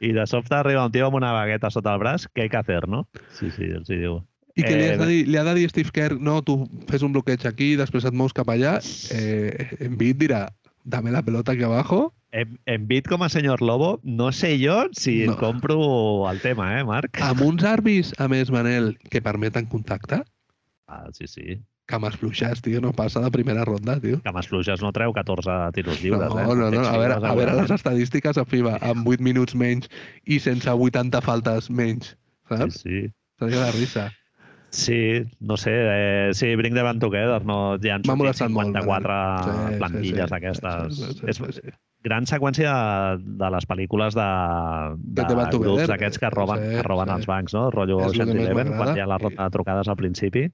I de sobte arriba un tio amb una bagueta sota el braç, què hay que hacer, no? Sí, sí, els hi diu. I que li, has Eh, de dir, li ha de dir Steve Kerr, no, tu fes un bloqueig aquí, després et mous cap allà, eh, Embiid dirà, dame la pelota aquí abajo, Em- Embiid com a senyor Lobo, no sé jo si No. no. compro el tema, eh, Marc? amb uns arbis, a més, Manel, que permeten contacte, Ah, sí, sí. cames fluixes, tio, no passa de primera ronda, tio. Que amb fluixes no treu 14 tiros lliures, no, eh? no, no, Tens a veure, a veure les estadístiques a FIBA, amb 8 minuts menys i sense 80 faltes menys, Sí, saps? sí. Seria de risa. Sí, no sé, eh, sí, Bring the Band Together, no, ja han sortit molestat molt, 54 Manel. Sí, plantilles sí, sí. d'aquestes. Sí, sí, És sí, sí. gran seqüència de, de les pel·lícules de, de, Band grups d'aquests que roben, sí, que roben sí. els bancs, no? Rotllo És més Eleven, quan hi ha la ronda de trucades al principi.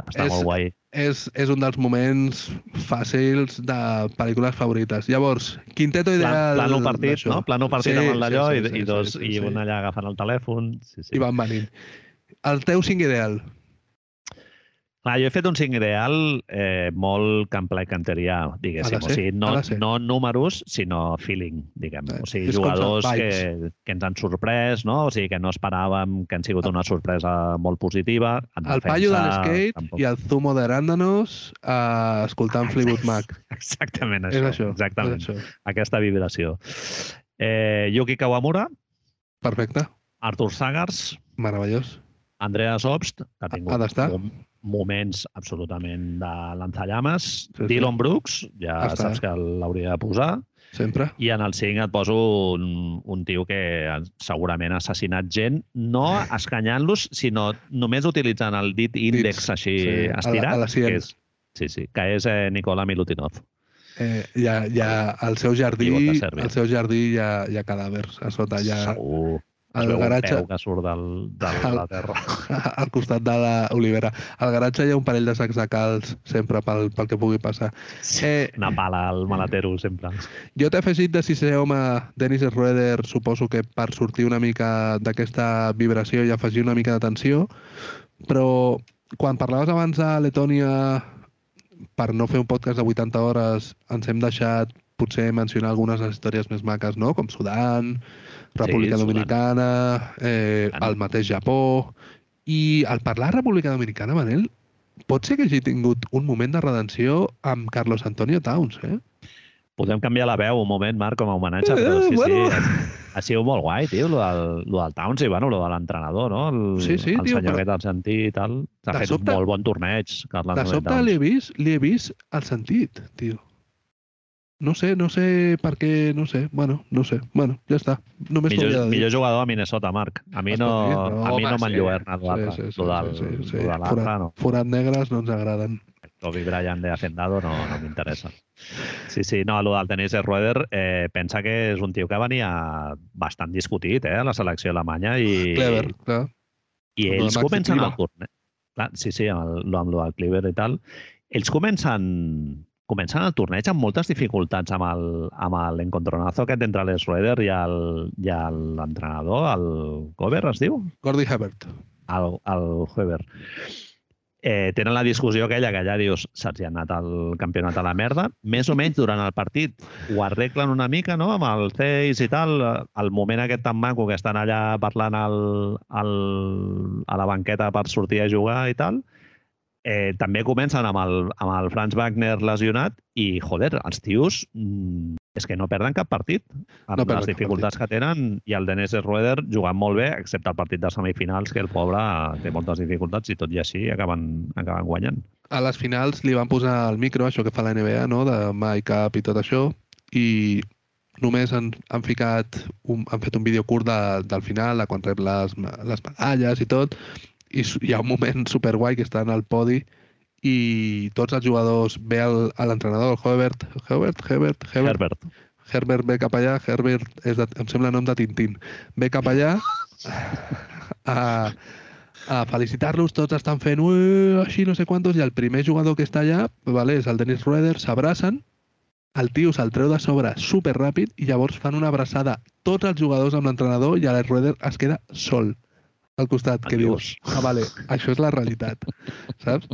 Està És- molt guai. És, és un dels moments fàcils de pel·lícules favorites. Llavors, quinteto Plan, ideal... plano partit, no? Plano partit Sí, amb el d'allò sí, i, sí, i, sí, dos, sí, i sí. un allà agafant el telèfon. Sí, sí. I van venint. El teu cinc ideal. Clar, jo he fet un cinc ideal eh, molt campler canterià, Ha diguéssim. de O sigui, no, no números, sinó feeling, diguem. Eh, O sigui, jugadors que, que ens han sorprès, no? O sigui, que no esperàvem, que han sigut una sorpresa molt positiva. En El defensa, paio de l'skate tampoc. i el zumo d'aràndanos uh, escoltant Fleetwood Mac. Exactament És això. això. Exactament. És això. Aquesta vibració. Eh, Yuki Kawamura, Perfecte. Artur Sagars, Meravellós. Andreas Obst, que ha tingut Ha d'estar. Mom- moments absolutament de lanzallames. Sí, sí. Dylan Brooks, ja Està. saps que l'hauria de posar. Sempre. I en el 5 et poso un, un tio que segurament ha assassinat gent, no escanyant-los, sinó només utilitzant el dit índex Dits, així sí, a la- estirat. a la que és, sí, sí, que és eh, Nicola Milutinov. Eh, hi ha, hi ha, al seu jardí, al seu jardí hi ha, hi ha cadàvers a sota, hi ha Segur. Veu garatge, que surt del, de Al- la terra. al costat de l'olivera. Al garatge hi ha un parell de sacs de calç sempre pel, pel que pugui passar. Eh, Una pala al malatero, sempre. jo t'he afegit de sisè home Dennis Schroeder, suposo que per sortir una mica d'aquesta vibració i afegir una mica de tensió, però quan parlaves abans de Letònia, per no fer un podcast de 80 hores, ens hem deixat potser mencionar algunes de les històries més maques, no? Com Sudan, República Sudan. Dominicana, eh, el mateix Japó... I al parlar de República Dominicana, Manel, pot ser que hagi tingut un moment de redenció amb Carlos Antonio Towns, eh? Podem canviar la veu un moment, Marc, com a homenatge, però Eh, sí, bueno. sí, ha, ha sigut molt guai, tio, lo del, lo del Towns i, bueno, lo de l'entrenador, no? El, Sí, sí, el tio, senyor però- aquest argentí i tal. S'ha fet sobte- un molt bon torneig, Carles De sobte Towns. li he vist, li he vist el sentit, tio. No sé, no sé per què, no sé, bueno, no sé. Bueno, ja està. Només Millor, de dir. millor jugador a Minnesota, Marc. A mi no, Escolti, a mi no home, m'enlluerna sí. l'altre. Sí, sí, sí, sí, sí, Forat, no. forat negres no ens agraden. Kobe Bryant de Hacendado no, no m'interessa. Sí, sí, no, el del tenis de Rueder, eh, pensa que és un tio que venia bastant discutit eh, a la selecció alemanya i, Clever, clar. i ells Maxi comencen el torneig. Clar, sí, sí, amb, el, amb el Cleaver i tal. Ells comencen, comencen el torneig amb moltes dificultats amb el- amb l'encontronazo aquest entre l'Schroeder i el- i l'entrenador, el, el Gober, es diu? Gordy Hebert. el, el Weber. Eh, tenen la discussió aquella que ja dius se'ls ha anat el campionat a la merda. Més o menys durant el partit ho arreglen una mica, no?, amb el Ceis i tal. El moment aquest tan maco que estan allà parlant al, al, a la banqueta per sortir a jugar i tal. Eh, també comencen amb el, amb el Franz Wagner lesionat i, joder, els tios mm, és que no perden cap partit amb No les cap dificultats que tenen i el Dennis Schroeder jugant molt bé, excepte el partit de semifinals, que el pobre té moltes dificultats i tot i així acaben, acaben guanyant. A les finals li van posar el micro, això que fa la NBA, no? de My Cup i tot això, i només han, han ficat un, han fet un vídeo curt de, del final, de quan rep les, les medalles i tot, i hi ha un moment superguai que està en el podi i tots els jugadors ve l'entrenador, el Herbert, Herbert, Herbert, Herbert, Herbert. Herbert ve cap allà, Herbert és de, em sembla nom de Tintín, ve cap allà a, a felicitar-los, tots estan fent així no sé quantos, i el primer jugador que està allà vale, és el Dennis Schroeder, s'abracen, el tio se'l treu de sobre super ràpid i llavors fan una abraçada tots els jugadors amb l'entrenador i el Schroeder es queda sol al costat, que Adiós. dius, ah, vale, això és la realitat, saps?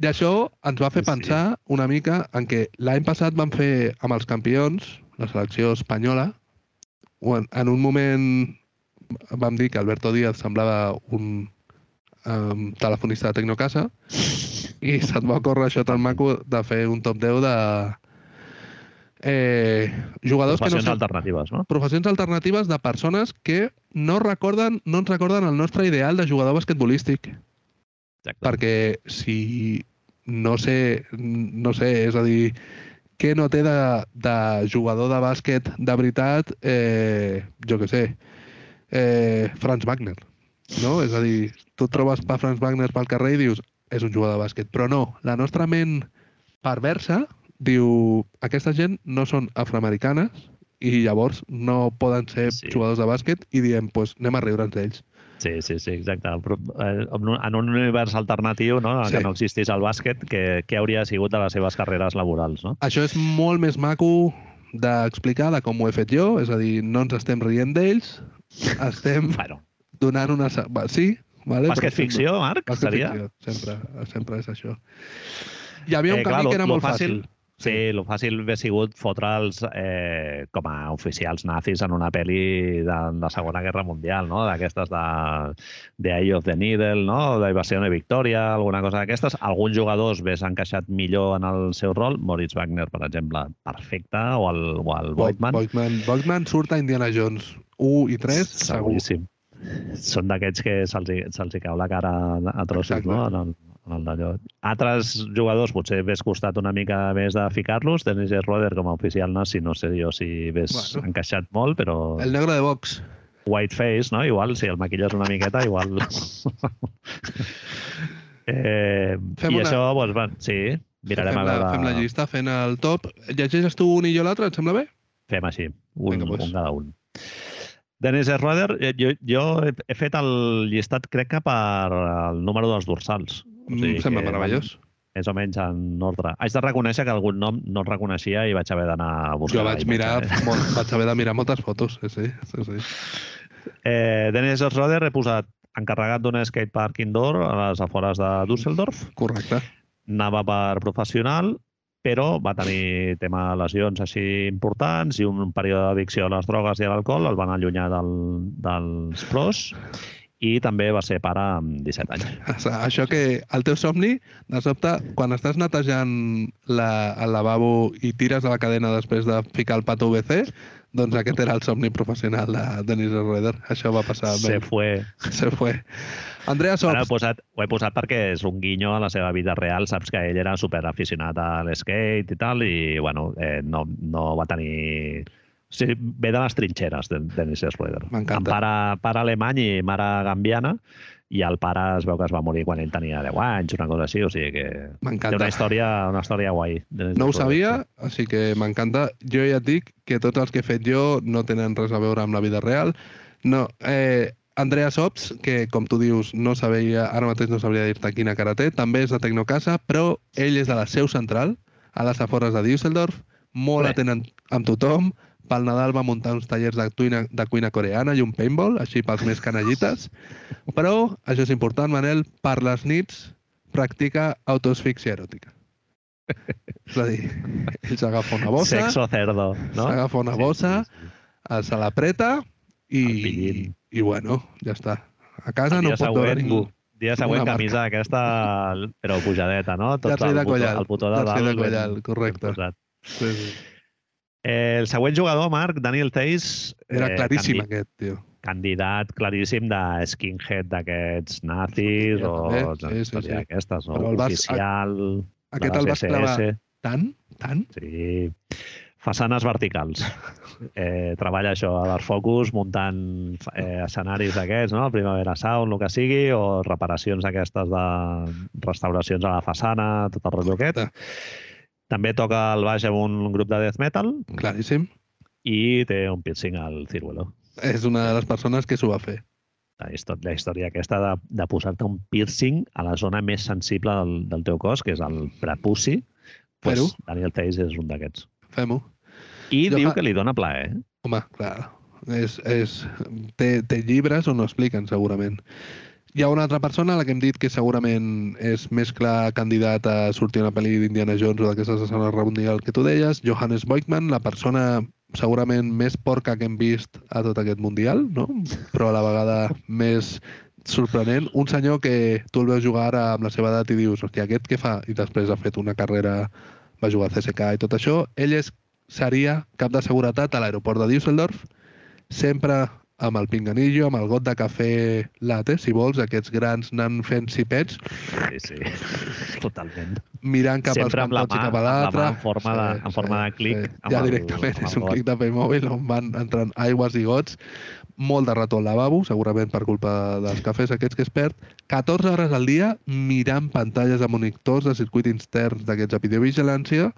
I això ens va fer pensar una mica en què l'any passat van fer amb els campions, la selecció espanyola, en, en un moment vam dir que Alberto Díaz semblava un um, telefonista de Tecnocasa i se't va córrer això tan maco de fer un top 10 de eh, jugadors que no Professions sé, alternatives, no? professions alternatives de persones que no recorden no ens recorden el nostre ideal de jugador basquetbolístic Exacte. perquè si no sé, no sé, és a dir, què no té de, de jugador de bàsquet de veritat, eh, jo que sé, eh, Franz Wagner, no? És a dir, tu et trobes per Franz Wagner pel carrer i dius, és un jugador de bàsquet, però no, la nostra ment perversa diu, aquesta gent no són afroamericanes i llavors no poden ser Sí. jugadors de bàsquet i diem, pues, anem a riure'ns d'ells. Sí, sí, sí, exacte. Però, eh, en un- univers alternatiu, no? Sí. que no existís el bàsquet, què, què hauria sigut de les seves carreres laborals, no? Això és molt més maco d'explicar de com ho he fet jo, és a dir, no ens estem rient d'ells, estem Bueno, donant una... Sí, vale, bàsquet ficció, Marc, Bàsquet seria? ficció, sempre, sempre és això. Hi havia un Eh, camí clar, que era molt fàcil. Sí, el fàcil hauria sigut fotre'ls eh, com a oficials nazis en una pel·li de, de Segona Guerra Mundial, no? D'aquestes de, de Eye of the Needle, no? d'Invasió de Victòria, alguna cosa d'aquestes. Alguns jugadors ves encaixat millor en el seu rol. Moritz Wagner, per exemple, perfecte, o el, o el Voigtman. Voigtman. Voigtman surt a Indiana Jones 1 i 3, segur. Seguríssim. són d'aquests que se'ls se cau la cara a trossos, Exacte. no? En el d'allò. Altres jugadors potser hagués costat una mica més de ficar-los. Dennis Schroeder com a oficial nazi, no sé jo si hagués Bueno. encaixat molt, però El negre de Vox. whiteface, no? Igual, si el maquilles una miqueta, igual... eh, Fem I una- això, doncs, bueno, sí, mirarem fem, a la, veure... fem la llista fent el top. Llegeixes tu un i jo l'altre, et sembla bé? Fem així, un, Vinga, pues. un cada un. Dennis Schroeder, eh, jo, jo he, he fet el llistat, crec que per el número dels dorsals. Mm, sembla que meravellós. Més o menys en ordre. Haig de reconèixer que algun nom no el reconeixia i vaig haver d'anar a buscar. Jo vaig mirar, eh? molt, vaig haver de mirar moltes fotos, sí, sí. sí, sí. Eh, Dennis Schroeder he posat encarregat d'un skatepark indoor a les afores de Düsseldorf. Correcte. Anava per professional, però va tenir tema de lesions així importants i un període d'addicció a les drogues i a l'alcohol el van allunyar del, dels pros i també va ser pare amb 17 anys. Això que el teu somni, de sobte, quan estàs netejant la, el lavabo i tires a la cadena després de ficar el pato UVC, doncs aquest era el somni professional de Dennis Schroeder. Això va passar. Se fue. Se fue. Andrea Ara he Sops, posat, ho he posat perquè és un guinyo a la seva vida real. Saps que ell era super aficionat a l'skate i tal, i bueno, eh, no, no va tenir... Sigui, ve de les trinxeres de Dennis Schroeder. M'encanta. Pare, pare alemany i mare gambiana, i el pare es veu que es va morir quan ell tenia 10 anys, una cosa així, o sigui que té m'encanta. una història, una història guai. Dennis No ho sabia, sí. així que m'encanta. Jo ja et dic que tots els que he fet jo no tenen res a veure amb la vida real. No, eh, Andrea Sops, que com tu dius no sabia, ara mateix no sabria dir-te quina cara té, també és de Tecnocasa, però ell és de la seu central, a les afores de Düsseldorf, molt Bé. atent amb tothom, pel Nadal va muntar uns tallers de cuina, de cuina coreana i un paintball, així pels més canallites. Però, això és important, Manel, per les nits practica autosfixia eròtica. És a dir, ell s'agafa una bossa, Sexo cerdo, no? s'agafa una bossa, Sí, sí, eh, se l'apreta i, i bueno, ja està. A casa no pot veure ningú. Dia següent, Una marca. camisa aquesta, però pujadeta, no? Tot de el botó, el botó de dalt. de ben- collal, ben correcte. Sí, sí. Eh, el següent jugador, Marc, Daniel Theis, Era eh, claríssim candi- aquest, tio. candidat claríssim de skinhead d'aquests nazis o també, de sí, sí, sí. d'aquestes, no? Però el vas- Oficial, Aquest de el les vas clavar tant, tant, Sí. Façanes verticals. Eh, treballa això, a l'Arfocus, muntant eh, escenaris d'aquests, no? Primavera Sound, el que sigui, o reparacions aquestes de restauracions a la façana, tot el rotllo aquest. També toca el baix amb un grup de death metal claríssim. i té un piercing al ciruelo. És una de les persones que s'ho va fer. La història, la història aquesta de, de posar-te un piercing a la zona més sensible del, del teu cos, que és el prepuci, pues. Daniel Theis és un d'aquests. Fem-ho. I Jo diu fa- que li dona plaer. Eh? Home, clar, és, és, té, té llibres on ho expliquen, segurament. Hi ha una altra persona a la que hem dit que segurament és més clar candidat a sortir una pel·li d'Indiana Jones o d'aquestes escenes mundial que tu deies, Johannes Beukman, la persona segurament més porca que hem vist a tot aquest mundial, no? però a la vegada més sorprenent. Un senyor que tu el veus jugar ara amb la seva edat i dius, hòstia, aquest què fa? I després ha fet una carrera, va jugar a CSK i tot això. Ell és, seria cap de seguretat a l'aeroport de Düsseldorf, sempre amb el pinganillo, amb el got de cafè latte, si vols, aquests grans nan fent cipets, Sí, sí, totalment. mirant cap Sempre als pantots i cap a l'altre. en forma de- en forma de clic amb Ja el- directament, és un clic de Playmobil on van entrant aigües i gots, molt de rato al lavabo, segurament per culpa dels cafès aquests que es perd, 14 hores al dia mirant pantalles de monitors de circuit interns d'aquests de videovigilància.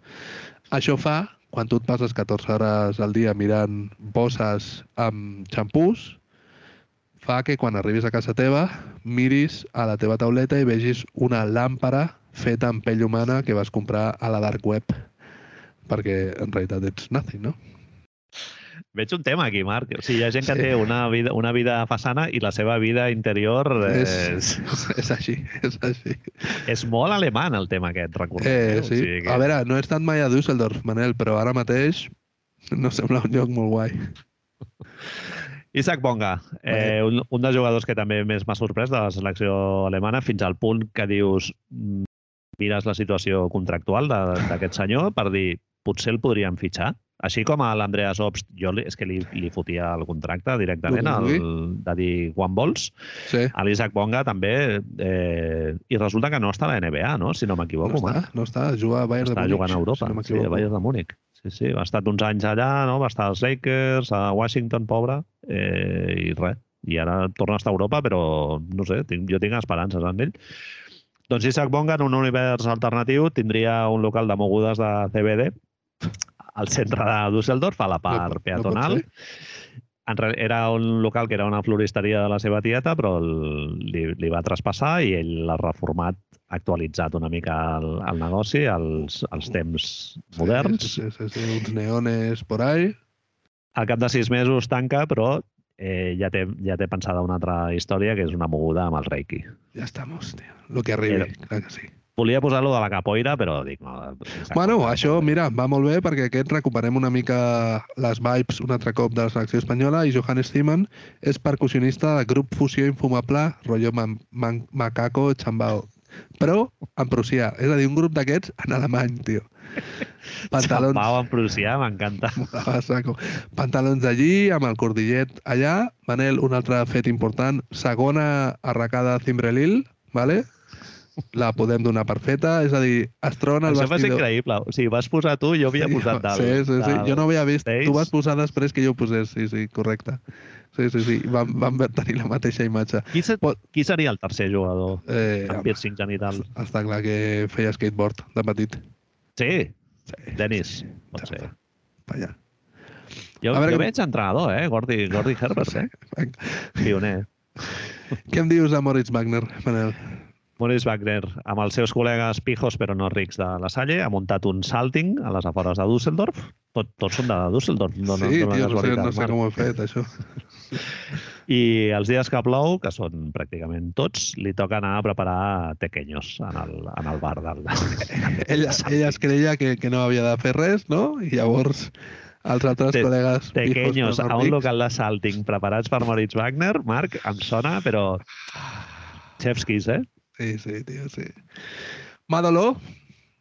Això fa, quan tu et passes 14 hores al dia mirant bosses amb xampús, fa que quan arribis a casa teva miris a la teva tauleta i vegis una làmpara feta amb pell humana que vas comprar a la dark web perquè en realitat ets nazi, no? Veig un tema aquí, Marc. O sigui, hi ha gent que Sí. té una vida, una vida façana i la seva vida interior és, És, és, així, és així. és molt alemany, el tema aquest, recordem. Eh, O sí. sigui que- A veure, no he estat mai a Düsseldorf, Manel, però ara mateix no sembla un lloc molt guai. Isaac Bonga, eh, un, un dels jugadors que també més m'ha sorprès de la selecció alemana, fins al punt que dius mm, mires la situació contractual d'aquest senyor per dir potser el podríem fitxar Així com a l'Andreas Obst, jo li, és que li, li fotia el contracte directament, el, de dir quan vols. Sí. A l'Isaac Bonga també, eh, i resulta que no està a la NBA, no? Si no No m'equivoco. està, Marc. no està, juga a Bayern està de Múnich. jugant a Europa, Si no sí, a. Bayern de Múnich. Sí, sí, ha estat uns anys allà, no? va estar als Lakers, a Washington, pobre, eh, i res. I ara torna a estar a Europa, però no sé, tinc, jo tinc esperances en ell. Doncs Isaac Bonga, en un univers alternatiu, tindria un local de mogudes de CBD al centre de Düsseldorf, a la part No peatonal. No era un local que era una floristeria de la seva tieta, però el, li, li va traspassar i ell l'ha reformat, actualitzat una mica el, el negoci als, als temps moderns. Sí, sí, sí, sí, uns neones por ahí. Al cap de sis mesos tanca, però eh, ja, té, ja té pensada una altra història, que és una moguda amb el Reiki. Ja estamos, tio. Lo que arribi, Era- clar que sí. Volia posar-lo de la capoeira, però dic... No, Bueno, això, mira, va molt bé perquè aquest recuperem una mica les vibes un altre cop de la selecció espanyola i Johannes Thiemann és percussionista del grup Fusió Infumable rotllo man, man, Macaco Chambao però en prussià, és a dir, un grup d'aquests en alemany, tio. Pantalons, Pau en prussià, m'encanta. a saco. Pantalons d'allí, amb el cordillet allà. Manel, un altre fet important, segona arracada a Cimbrelil, vale? La podem donar per feta, és a dir, es troben el Això va ser vestidor... increïble. O sigui, vas posar tu, jo havia posat dalt. Sí, sí, sí. Jo no havia vist. Tu vas posar després que jo ho posés. Sí, sí, correcte. Sí, sí, sí. Vam, vam tenir la mateixa imatge. Qui, se, Pot- qui seria el tercer jugador Eh, amb piercing genital? està clar que feia skateboard de petit. Sí, Sí. Dennis, pot ser. Allà. Jo, A veure jo com- veig entrenador, eh? Gordy, Gordy Herbert, eh? Pioner. Què em dius de Moritz Wagner, Manel? Maurice Wagner, amb els seus col·legues pijos però no rics de la Salle, ha muntat un salting a les afores de Düsseldorf. Tot, tots són de Düsseldorf, no, sí, no, tio, no, sé, no sé com ho he fet, això. I els dies que plou, que són pràcticament tots, li toca anar a preparar tequeños en el, en el bar del... Ella, ella es creia que, que no havia de fer res, no? I llavors els altres Te- col·legues... Tequeños a un local de salting preparats per Moritz Wagner, Marc, em sona, però... Chefskis, eh? Sí, sí, tio, sí. Madoló,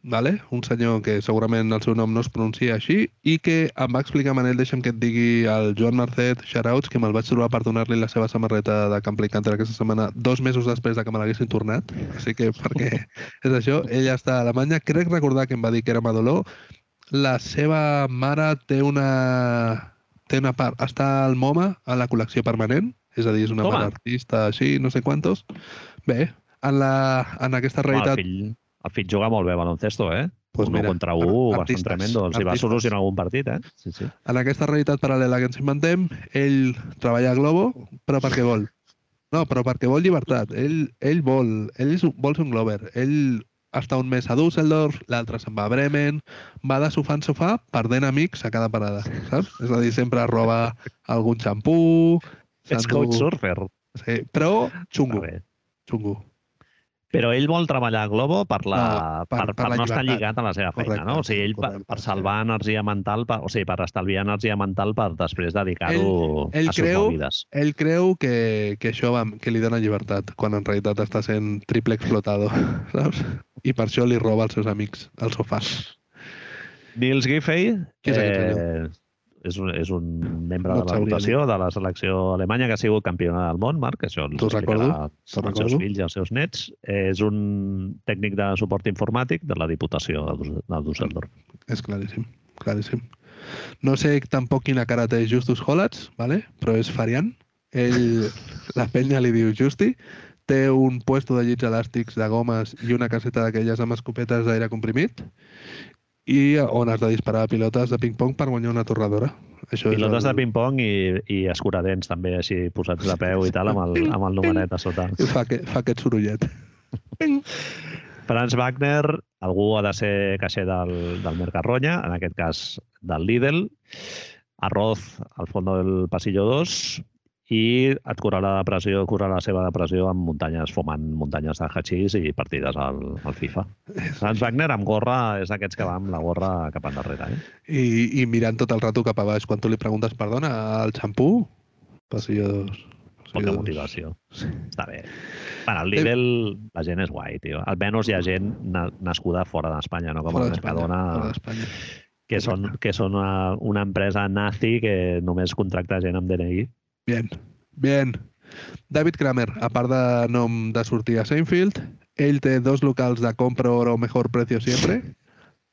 vale? un senyor que segurament el seu nom no es pronuncia així i que em va explicar, Manel, deixa'm que et digui el Joan Marcet, shoutouts, que me'l vaig trobar per donar-li la seva samarreta de Camp Canter aquesta setmana, dos mesos després de que me l'haguessin tornat. Així que, perquè és això, ella està a Alemanya. Crec recordar que em va dir que era Madoló. La seva mare té una... Té una part, està al MoMA, a la col·lecció permanent, és a dir, és una Toma. mare artista així, no sé quantos. Bé, en, la, en aquesta Home, realitat... el, fill, el fill juga molt bé baloncesto, eh? Pues un mira, contra un, bastant tremendo. Els hi va solucionar algun partit, eh? Sí, sí. En aquesta realitat paral·lela que ens inventem, ell treballa a Globo, però perquè vol. No, però perquè vol llibertat. Ell, ell vol, ell vol ser un Glover. Ell està un mes a Düsseldorf, l'altre se'n va a Bremen, va de sofà en sofà perdent amics a cada parada, saps? És a dir, sempre roba algun xampú... Ets coach surfer. Sí, però xungo, xungo. Però ell vol treballar a Globo per, la, No, per- per, per, per la no estar lligat a la seva feina, Correcte, no? O sigui, ell per, correcte, per sí. salvar energia mental, per, o sigui, per estalviar energia mental per després dedicar-ho a sus creu- movides. Ell creu que, que això va, que li dona llibertat, quan en realitat està sent triple explotado, saps? I per això li roba als seus amics al sofà. Nils Giffey Qui és aquest eh, és, un, és un membre No de la rotació de la selecció alemanya que ha sigut campiona del món, Marc, això ens recordo, als seus recordo. fills i als seus nets. És un tècnic de suport informàtic de la Diputació de Düsseldorf. És claríssim, claríssim. No sé tampoc quina cara té Justus Hollatz, vale? però és Farian. Ell, la penya li diu Justi, té un puesto de llits elàstics de gomes i una caseta d'aquelles amb escopetes d'aire comprimit i on has de disparar pilotes de ping-pong per guanyar una torradora. Això Pilotes és de el... ping-pong i, i escuradents també, així posats de peu i tal, amb el, amb el numeret a sota. I fa, que, fa aquest sorollet. Franz Wagner, algú ha de ser caixer del, del Mercarronya, en aquest cas del Lidl, arroz al fons del passillo 2 i et curarà la depressió, curarà la seva depressió amb muntanyes, fumant muntanyes de hachís i partides al, al FIFA. Franz Wagner amb gorra és d'aquests que va amb la gorra cap endarrere. Eh? I, I mirant tot el rato cap a baix. Quan tu li preguntes, perdona, el xampú? Passillo 2. Poca motivació. Està bé. Bueno, el Lidl, la gent és guai, tio. Almenys hi ha gent na nascuda fora d'Espanya, no com Fora el. Mercadona, Fora d'Espanya. que són, que són una, una empresa nazi que només contracta gent amb DNI. Bien, bien. David Kramer, a part de nom de sortir a Seinfeld, ell té dos locals de compra oro mejor precio siempre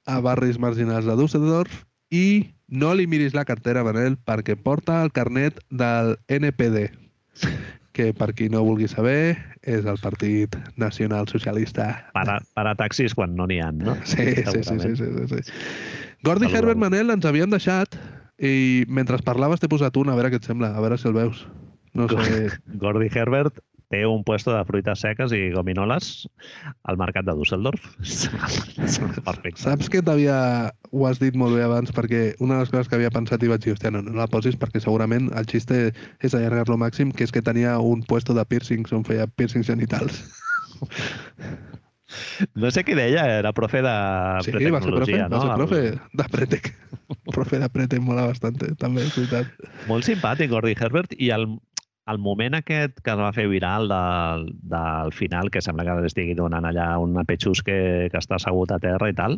a barris marginals de Düsseldorf i no li miris la cartera, Manel, perquè porta el carnet del NPD, que per qui no vulgui saber és el Partit Nacional Socialista. Para, para taxis quan no n'hi ha, no? Sí, sí, sí, sí, sí, sí. Gordy. Herbert, Manel, ens havien deixat i mentre parlaves t'he posat un, a veure què et sembla, a veure si el veus. No sé... Gordy Herbert té un puesto de fruites seques i gominoles al mercat de Düsseldorf. Perfecte. Saps que t'havia... Ho has dit molt bé abans, perquè una de les coses que havia pensat i vaig dir, hòstia, no, no la posis perquè segurament el xiste és allargar-lo màxim, que és que tenia un puesto de piercings on feia piercings genitals. No sé qui deia, era profe de Sí, va ser profe, pretecnologia, va no? ser profe de Pretec. profe de Pretec mola bastante, també, és veritat. Molt simpàtic, Gordy Herbert, i el, el moment aquest que es va fer viral del, del final, que sembla que l'estigui donant allà un pechús que, que està assegut a terra i tal,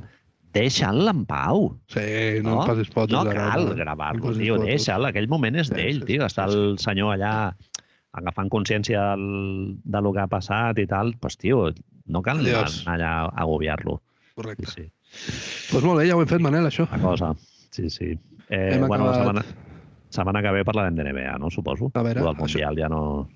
deixa'l en pau. Sí, no, no? passis fotos. No cal no. gravar-lo, passis tio, deixa'l. Aquell moment és Sí, d'ell, sí, tio. Està sí, el senyor allà agafant consciència del, de lo que ha passat i tal. Doncs, tio, no cal anar Adiós. allà a agobiar-lo. Sí, Correcte. sí. Doncs pues molt bé, ja ho hem fet, Manel, això. La cosa. Sí, sí. Eh, Hem bueno, la acabat- setmana, setmana que ve parlarem de NBA, no? Suposo. A veure, del això- Mundial ja no... O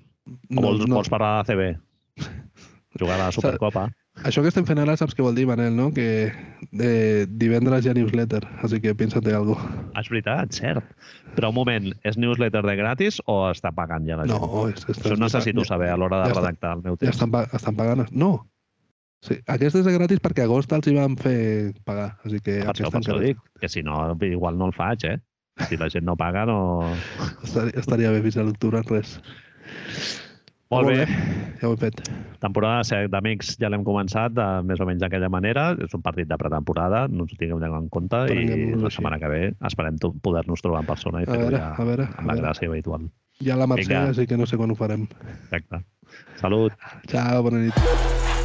No, vols, no. vols parlar de CB? Jugar a la Supercopa. Això que estem fent ara saps què vol dir, Manel, no? Que eh, divendres hi ha newsletter, així que pensa-te alguna cosa. Ah, és veritat, cert. Però un moment, és newsletter de gratis o està pagant ja la gent? No, és, és, Això necessito saber a l'hora de ja està. redactar el meu Ja text. estan, pa- estan pagant. No. Sí, aquest és gratis perquè a agost els hi vam fer pagar, així que Per això, per això dic, que si no, igual no el faig, eh? Si la gent no paga, no... estaria, estaria bé fins a l'octubre, res. Molt bé. Ja ho he fet. Temporada 7 d'Amics ja l'hem començat de més o menys d'aquella manera. És un partit de pretemporada, no ens ho tinguem en compte i la així. setmana que ve esperem poder-nos trobar en persona i fer-ho ja a veure, amb a la veure. gràcia habitual. Ha la Mercè, Vinga. així que no sé quan ho farem. Exacte. Salut. Ciao, bona nit.